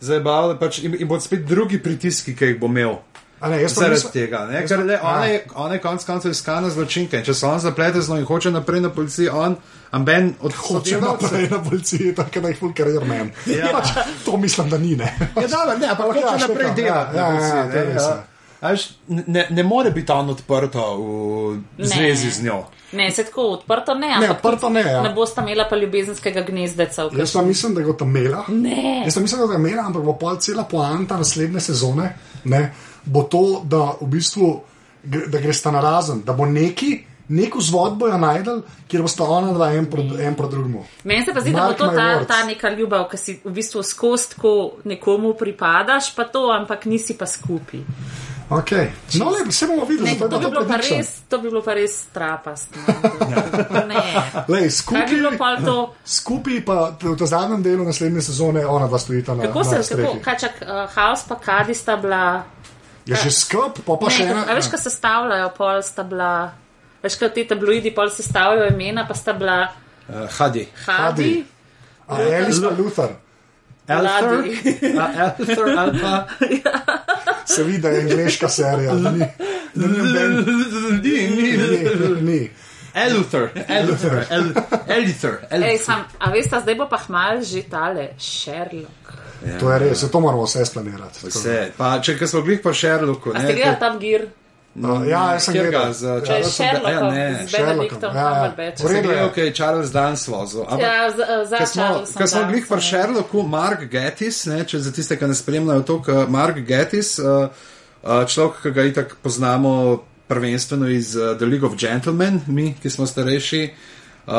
zabavalo, pač in, in bo spet drugi pritiski, ki jih bo imel. A Ne, pa Zaradi mislim, tega, ne? ker le, ona je, ona je konec koncev iskana zločinka in če se on zaplete z njo in hoče naprej na policiji, on, amben od hoče naprej na policiji, tako da jih full career man. Ja. Pač, to mislim, da ni ne. Ja, dobro, ne, ampak Ja, hoče naprej štekam, delati. ja, na ja, ja, policiji, to je ne, res, ja. ja. A veš, Ne, ne more biti on odprto v Ne. zvezi z njo. Ne, se tako odprto ne, Ne, odprto ne. Ja. ne boste imela pa ljubezenskega gnezdeca. Jaz pa mislim, da ga ta mela. Ne. Jaz pa mislim, da ga mela, ampak bo pa cela poanta naslednje sezone, ne, bo to, da v bistvu da greš na razen, da bo neki. Neko zvod bojo najdel, kjer bosta ona dva en proti en pro drugemu. Meni se pa zdi, da bo Mark to ta, ta neka ljubav, ki si v bistvu skozi tako nekomu pripadaš, pa to, ampak nisi pa skupaj. Okay. No, le, vse bomo videli, Ne, zato to, je bi bilo pa res, to bi bilo pa res trapast. No. [laughs] Ne. Lej, Kaj bi skupaj, pa to? [laughs] skupaj pa v tem zadnjem delu naslednje sezone ona dva stojita na, Kako na se, kako, strehi. kaj čak, uh, House pa Kadi sta bila. Je že skup, pa pa še Ne, ena. a veš, kaj se stavljajo, pol sta bila. Veš, kaj te tabloidi pol se stavljajo imena, pa sta bila Uh, Hadi. Hadi. A Alice pa Luther. A Elther ali pa. [laughs] Se vidi, da je angliška serija. da Ni, da ni, noben- Ni, ni, ni, ni. Eluther, Eluther, El- Elither, Ej, Elither. sam, a veste, zdaj bo pa hmal že tale Sherlock. Ja. To je res, to moramo vse splanirati. Vse. Pa, če smo glih po Sherlocku. A ste gledali tam gir? Uh, ja, jaz sem gledal. z To je Charlesom Da- ja, ja, ja. Cumberbatchom. V redu je. Ok, Charles Dance vozil. ampak- Ja, z- eh, za Charlesom ko smo glih pri ja. Sherlocku, Mark Gettis, ne, če za tiste, ki ne spremljajo to, k- Mark Gettis, uh, uh, človek, ki ga itak poznamo prvenstveno iz uh, The League of Gentlemen, mi, ki smo starejši. Uh,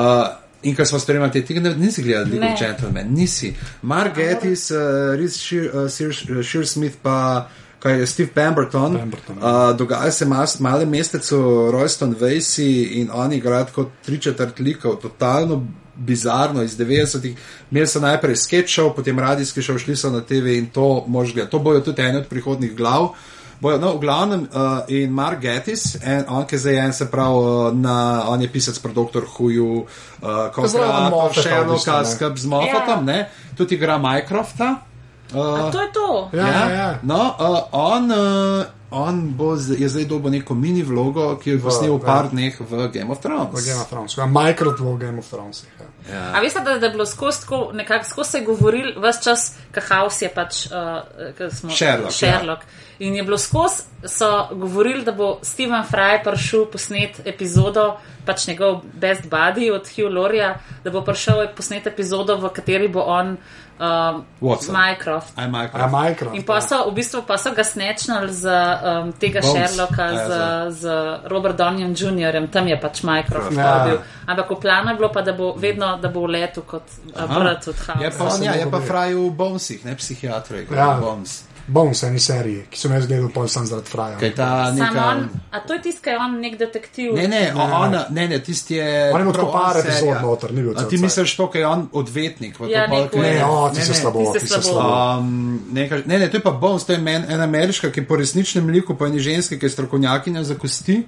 In ko smo spremljali te tega, ne- nisi gledal League Ne. of Gentlemen, nisi. Mark Gettis, uh, Reese Shear, uh, Shear, Shear Smith, pa kaj je Steve Pemberton. Pemberton, uh, dogaja se mas, malem mestecu Royston Vasey in oni igrajo kot tri četrt likov, totalno bizarno iz 90-ih. Imeli so najprej sketchov, potem radijski šov, šli so na TV in to gledati. To bojo tudi ene od prihodnih glav. Bojo, no, v glavnem, uh, in Mark Gettis, en, on, ki je zdaj en, se pravi, uh, na, on je pisec pri Dr. Huju, uh, kot Zraven Sherlocka, Moffata v bistvu, Sherlocka, ne. skup z Moffatom, Ja. ne, tudi igra Mycrofta. A to je to. Ja, ja, ja. No, uh, on, uh, on bo z, je zdaj dobil neko mini vlogo, ki jo bo snil v ja. par dneh v Game of Thrones. V Game of Thrones, ja, Minecraft v Game of Thrones. Ja. Ja. A veste, da, da je bilo skozi tako, nekako skozi se je govoril, vse čas, kahaus je pač uh, smo, Sherlock, Sherlock. Ja. In je bilo skozi, so govorili, da bo Steven Fry prišel posnet epizodo, pač njegov best buddy od Hugh Lorija, da bo prišel posnet epizodo, v kateri bo on um, Watson. Aj A Mycroft. Minecraft. In pa so v bistvu pa so ga snečnali z um, tega Bones. Sherlocka, A ja, z, z Robert Downeyem Jr., tam je pač Mycroft Ja. bil. Ampak v planu je bilo pa, da bo vedno, da bo v letu kot uh, brat od Je pa, on, ja, je pa fraj v Bonesih, ne psihiatri, kot Ja. ja. Bones. Bones, eni seriji, ki sem jaz gledal pol sam zaradi fraja. Kaj ta Sam neka... on, a to je tisti, ki je on nek detektiv. Ne, ne, ne, ona, ne, ne, tisti je. On je imel par epizod noter, ni bil A cel ti misliš to, ker je on odvetnik? pa Ja, pol, je- Ne, o, ti ne, se ne. slabo, ti se slabo. Um, neka, ne, ne, to je pa Bones, to je men, ena ameriška, ki po resničnem liku, po eni ženski, ki je strokovnjakinja za kosti.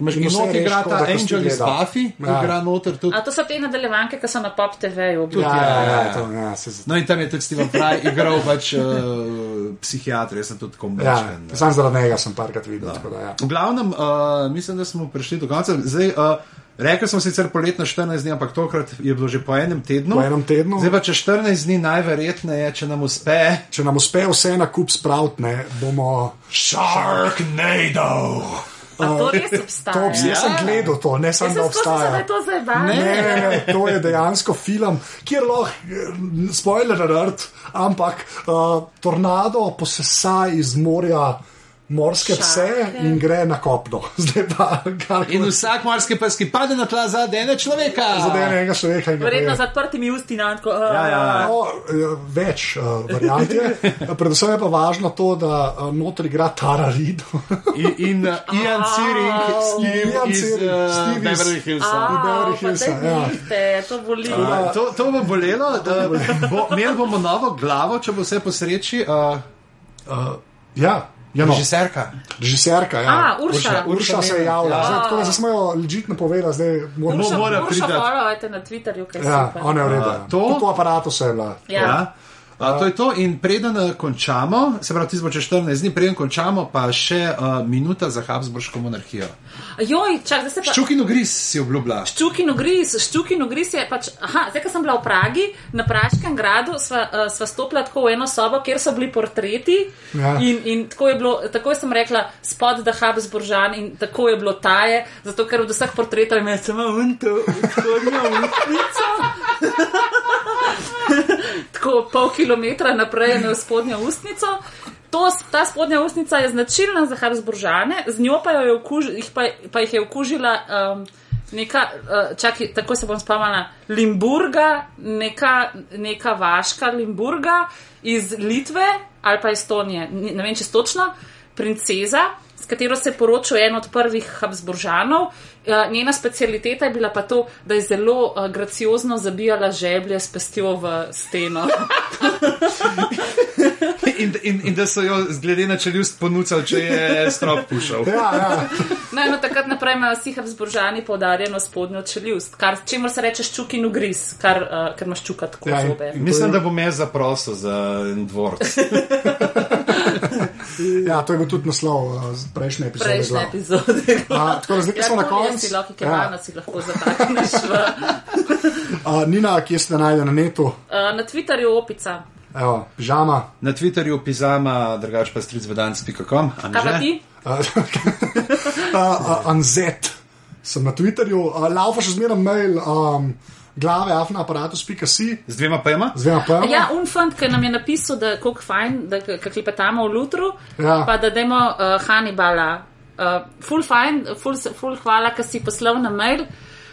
Imaš In not igra ta Angel iz. Buffy, Ja. igra noter tudi. A to so te nadaljevanke, ki so na Pop TV-ju. Ja, ja, ja, ja, ja. to, ja, se No in tam je tudi Steven Fry igral pač uh, psihiatr, jaz sem tudi ja, kombinacijen. sam zaradi njega sem parkrat videl. tako da, ja. V glavnem, uh, mislim, da smo prišli do konca. Zdaj, uh, rekli smo sicer poletno 14 dni, ampak tokrat je bilo že po enem tednu. Po enem tednu. Zdaj pa če 14 dni najverjetneje, če nam uspe. Če nam uspe vse na kup spraviti, ne, bomo. Sharknado! A to res To obstaja. obs- Jaz sem Ja. gledal to, ne samo da sem obstaja. je to ne, ne, to je dejansko film, kjer lahko, eh, spoiler alert, ampak uh, tornado posesa iz morja morske pse in gre na kopno. [laughs] Zdaj pa, kar In vsak morski pes, ki pade na tla za ene človeka. zadene enega človeka Verjetno z odprtimi usti na tako. Ja, ja. No, eh, več uh, variant je. [laughs] Predvsem je pa važno to, da uh, noter igra Tara Reid. In, in uh, Ian Searing, Steve Ian iz Searing, uh, Steve Beverly Hillsa. Beverly Hillsa, ja. To boli. Uh, to, to bo bolelo, da bo, imeli bomo novo glavo, če bo vse po sreči. Uh, Uh, ja, ja no. Režiserka. Režiserka, ja. A, Urša. Urša se je javila. Ja. Zdaj, tako da zdaj smo jo ležitno povedali, zdaj moramo. Urša- mora Urša priti. followajte na Twitterju, kaj Ja, super. ona je v redu. A, ja. to? Tudi v aparatu se je bila. Ja. Ja. Uh, to je to, in preden uh, končamo, se pravi, ti bo čez 14 dni, preden končamo, pa še uh, minuta za Habsburško monarhijo. Joj, čak, zdaj se pa. Ščukino gris si obljubila. Ščukin ugriz, ščukin ugriz je pač. Aha, zdaj, ko sem bila v Pragi, na Praškem gradu, sva, uh, sva stopila tako v eno sobo, kjer so bili portreti. Ja. In, in tako je bilo, tako sem rekla, spod da Habsburžan in tako je bilo taje, zato ker od vseh portretov ima samo unto, spodnjo ustnico. [laughs] tako pol kilometra naprej imel spodnjo ustnico. To, ta spodnja ustnica je značilna za Habsburžane, z njo pa, jo je okuž, jih pa, pa jih je okužila um, neka, uh, čakaj, tako se bom spomnila, Limburga, neka, neka vaška Limburga iz Litve ali pa Estonije, ni- ne vem če točno, princeza, s katero se je poročil en od prvih Habsburžanov. Uh, njena specialiteta je bila pa to, da je zelo uh, graciozno zabijala žeblje s pestjo v steno. [laughs] In, in, in da so jo, glede na čeljust, ponudili, če je strop pušal. Ja, ja. No, no, takrat naprej imajo vsi Habsburžani poudarjeno spodnjo čeljust, kar, čemu se reče ščukin ugriz, kar, uh, ker imaš čukat tako Ja, in- zobe. Mislim, da bom jaz zaprosil za en dvorc. [laughs] ja, to je bil tudi naslov uh, prejšnje epizode. Prejšnje epizode. A, tako da zdaj, ko smo na koncu. Si lahko, ki Ja. ja. si lahko zatakneš v. [laughs] Uh, Nina, kje ste najde na netu? Uh, na Twitterju opica. Evo, pižama. Na Twitterju pisama, drugač pa stricvedans.com. Kaj pa ti? [laughs] Anzet. Sem na Twitterju, uh, laufa še zmeraj mail, um, glave afnaaparatus.si, Z dvema pema? z dvema pojma. Ja, unfant, ki nam je napisal, da je kako fajn, da klepetamo v Lutru, Ja. pa da dajmo uh, Hannibala. Uh, ful fajn, ful, s- ful hvala, ker si poslal na mail.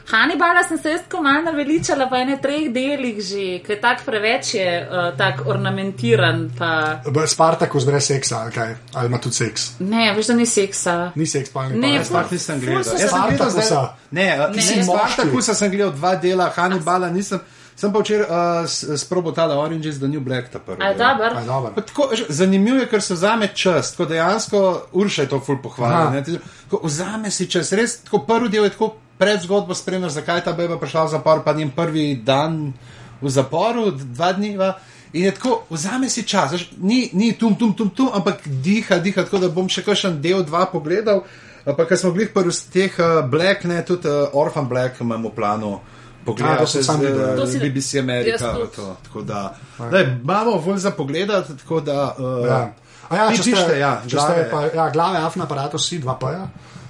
Hannibala sem se jaz tako malo naveličala v ene treh delih že, ker je tak preveč je uh, tak ornamentiran. Pa... Spartakus brez seksa, ali kaj, ali ima tudi seks. Ne, veš, da ni seksa. Ni seks, pa Ne, ne. nisem ful gledal. Jaz se- sem gledal zdaj- Spartakusa. Ne, Ne. ne. Si Spartakusa sem gledal dva dela, Hannibala nisem. Sem pa včeraj uh, sprobo tale Orange is the New Black ta prvi. A je del. dober? Pa Tako, zanimivo je, ker se vzame čas. Tako dejansko, Urša je to ful Aha. pohvalil. Vzame si čas, res tako prvi del je tako pred zgodbo spremljal, zakaj je ta beba prišla v zapor, pa njen prvi dan v zaporu, dva dneva. In je tako, vzame si čas, veš, ni, ni tum, tum, tum, tum, ampak diha, diha, tako da bom še kakšen del, dva pogledal. Pa ker smo bili prvi z teh uh, Black, ne, tudi uh, Orphan Black imamo v planu. To Pogledal sem se sam z videl, ja. BBC Amerika. To, tako da, da imamo volj za pogledati, tako da. Uh, Ja. A ja, Ti če ste, pišite, ja, če ste glave. pa, ja, glave afnaaparatus, si dva pa ja.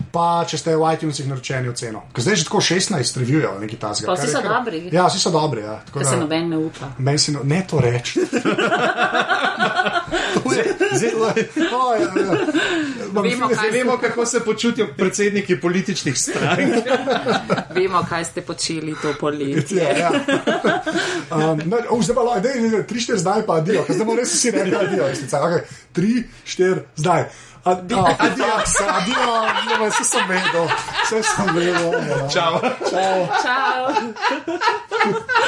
Pa če ste v iTunesih naročeni oceno. Ker zdaj je že tako 16 reviewjev, neki tasga. Pa vsi so dobri. Ja, vsi so dobri. Ja. Tako da- se noben ne upa. Meni si no, ne to reči. [laughs] oh, ja, ja. Vemo, kaj vemo, kako se počutijo predsedniki političnih strank. [laughs] Vemo, kaj ste počeli to poletje. Ja, ja. Um, ne, oh, zdaj pa lahko, dej, dej, tri, štiri, zdaj pa adijo, zdaj bomo res vsi rekli adijo. Okay, tri, štiri, zdaj. Adijo, adijo, adijo, adijo, vse sem vedel, vse sem vedel. ja. Čau. Čau. Čau.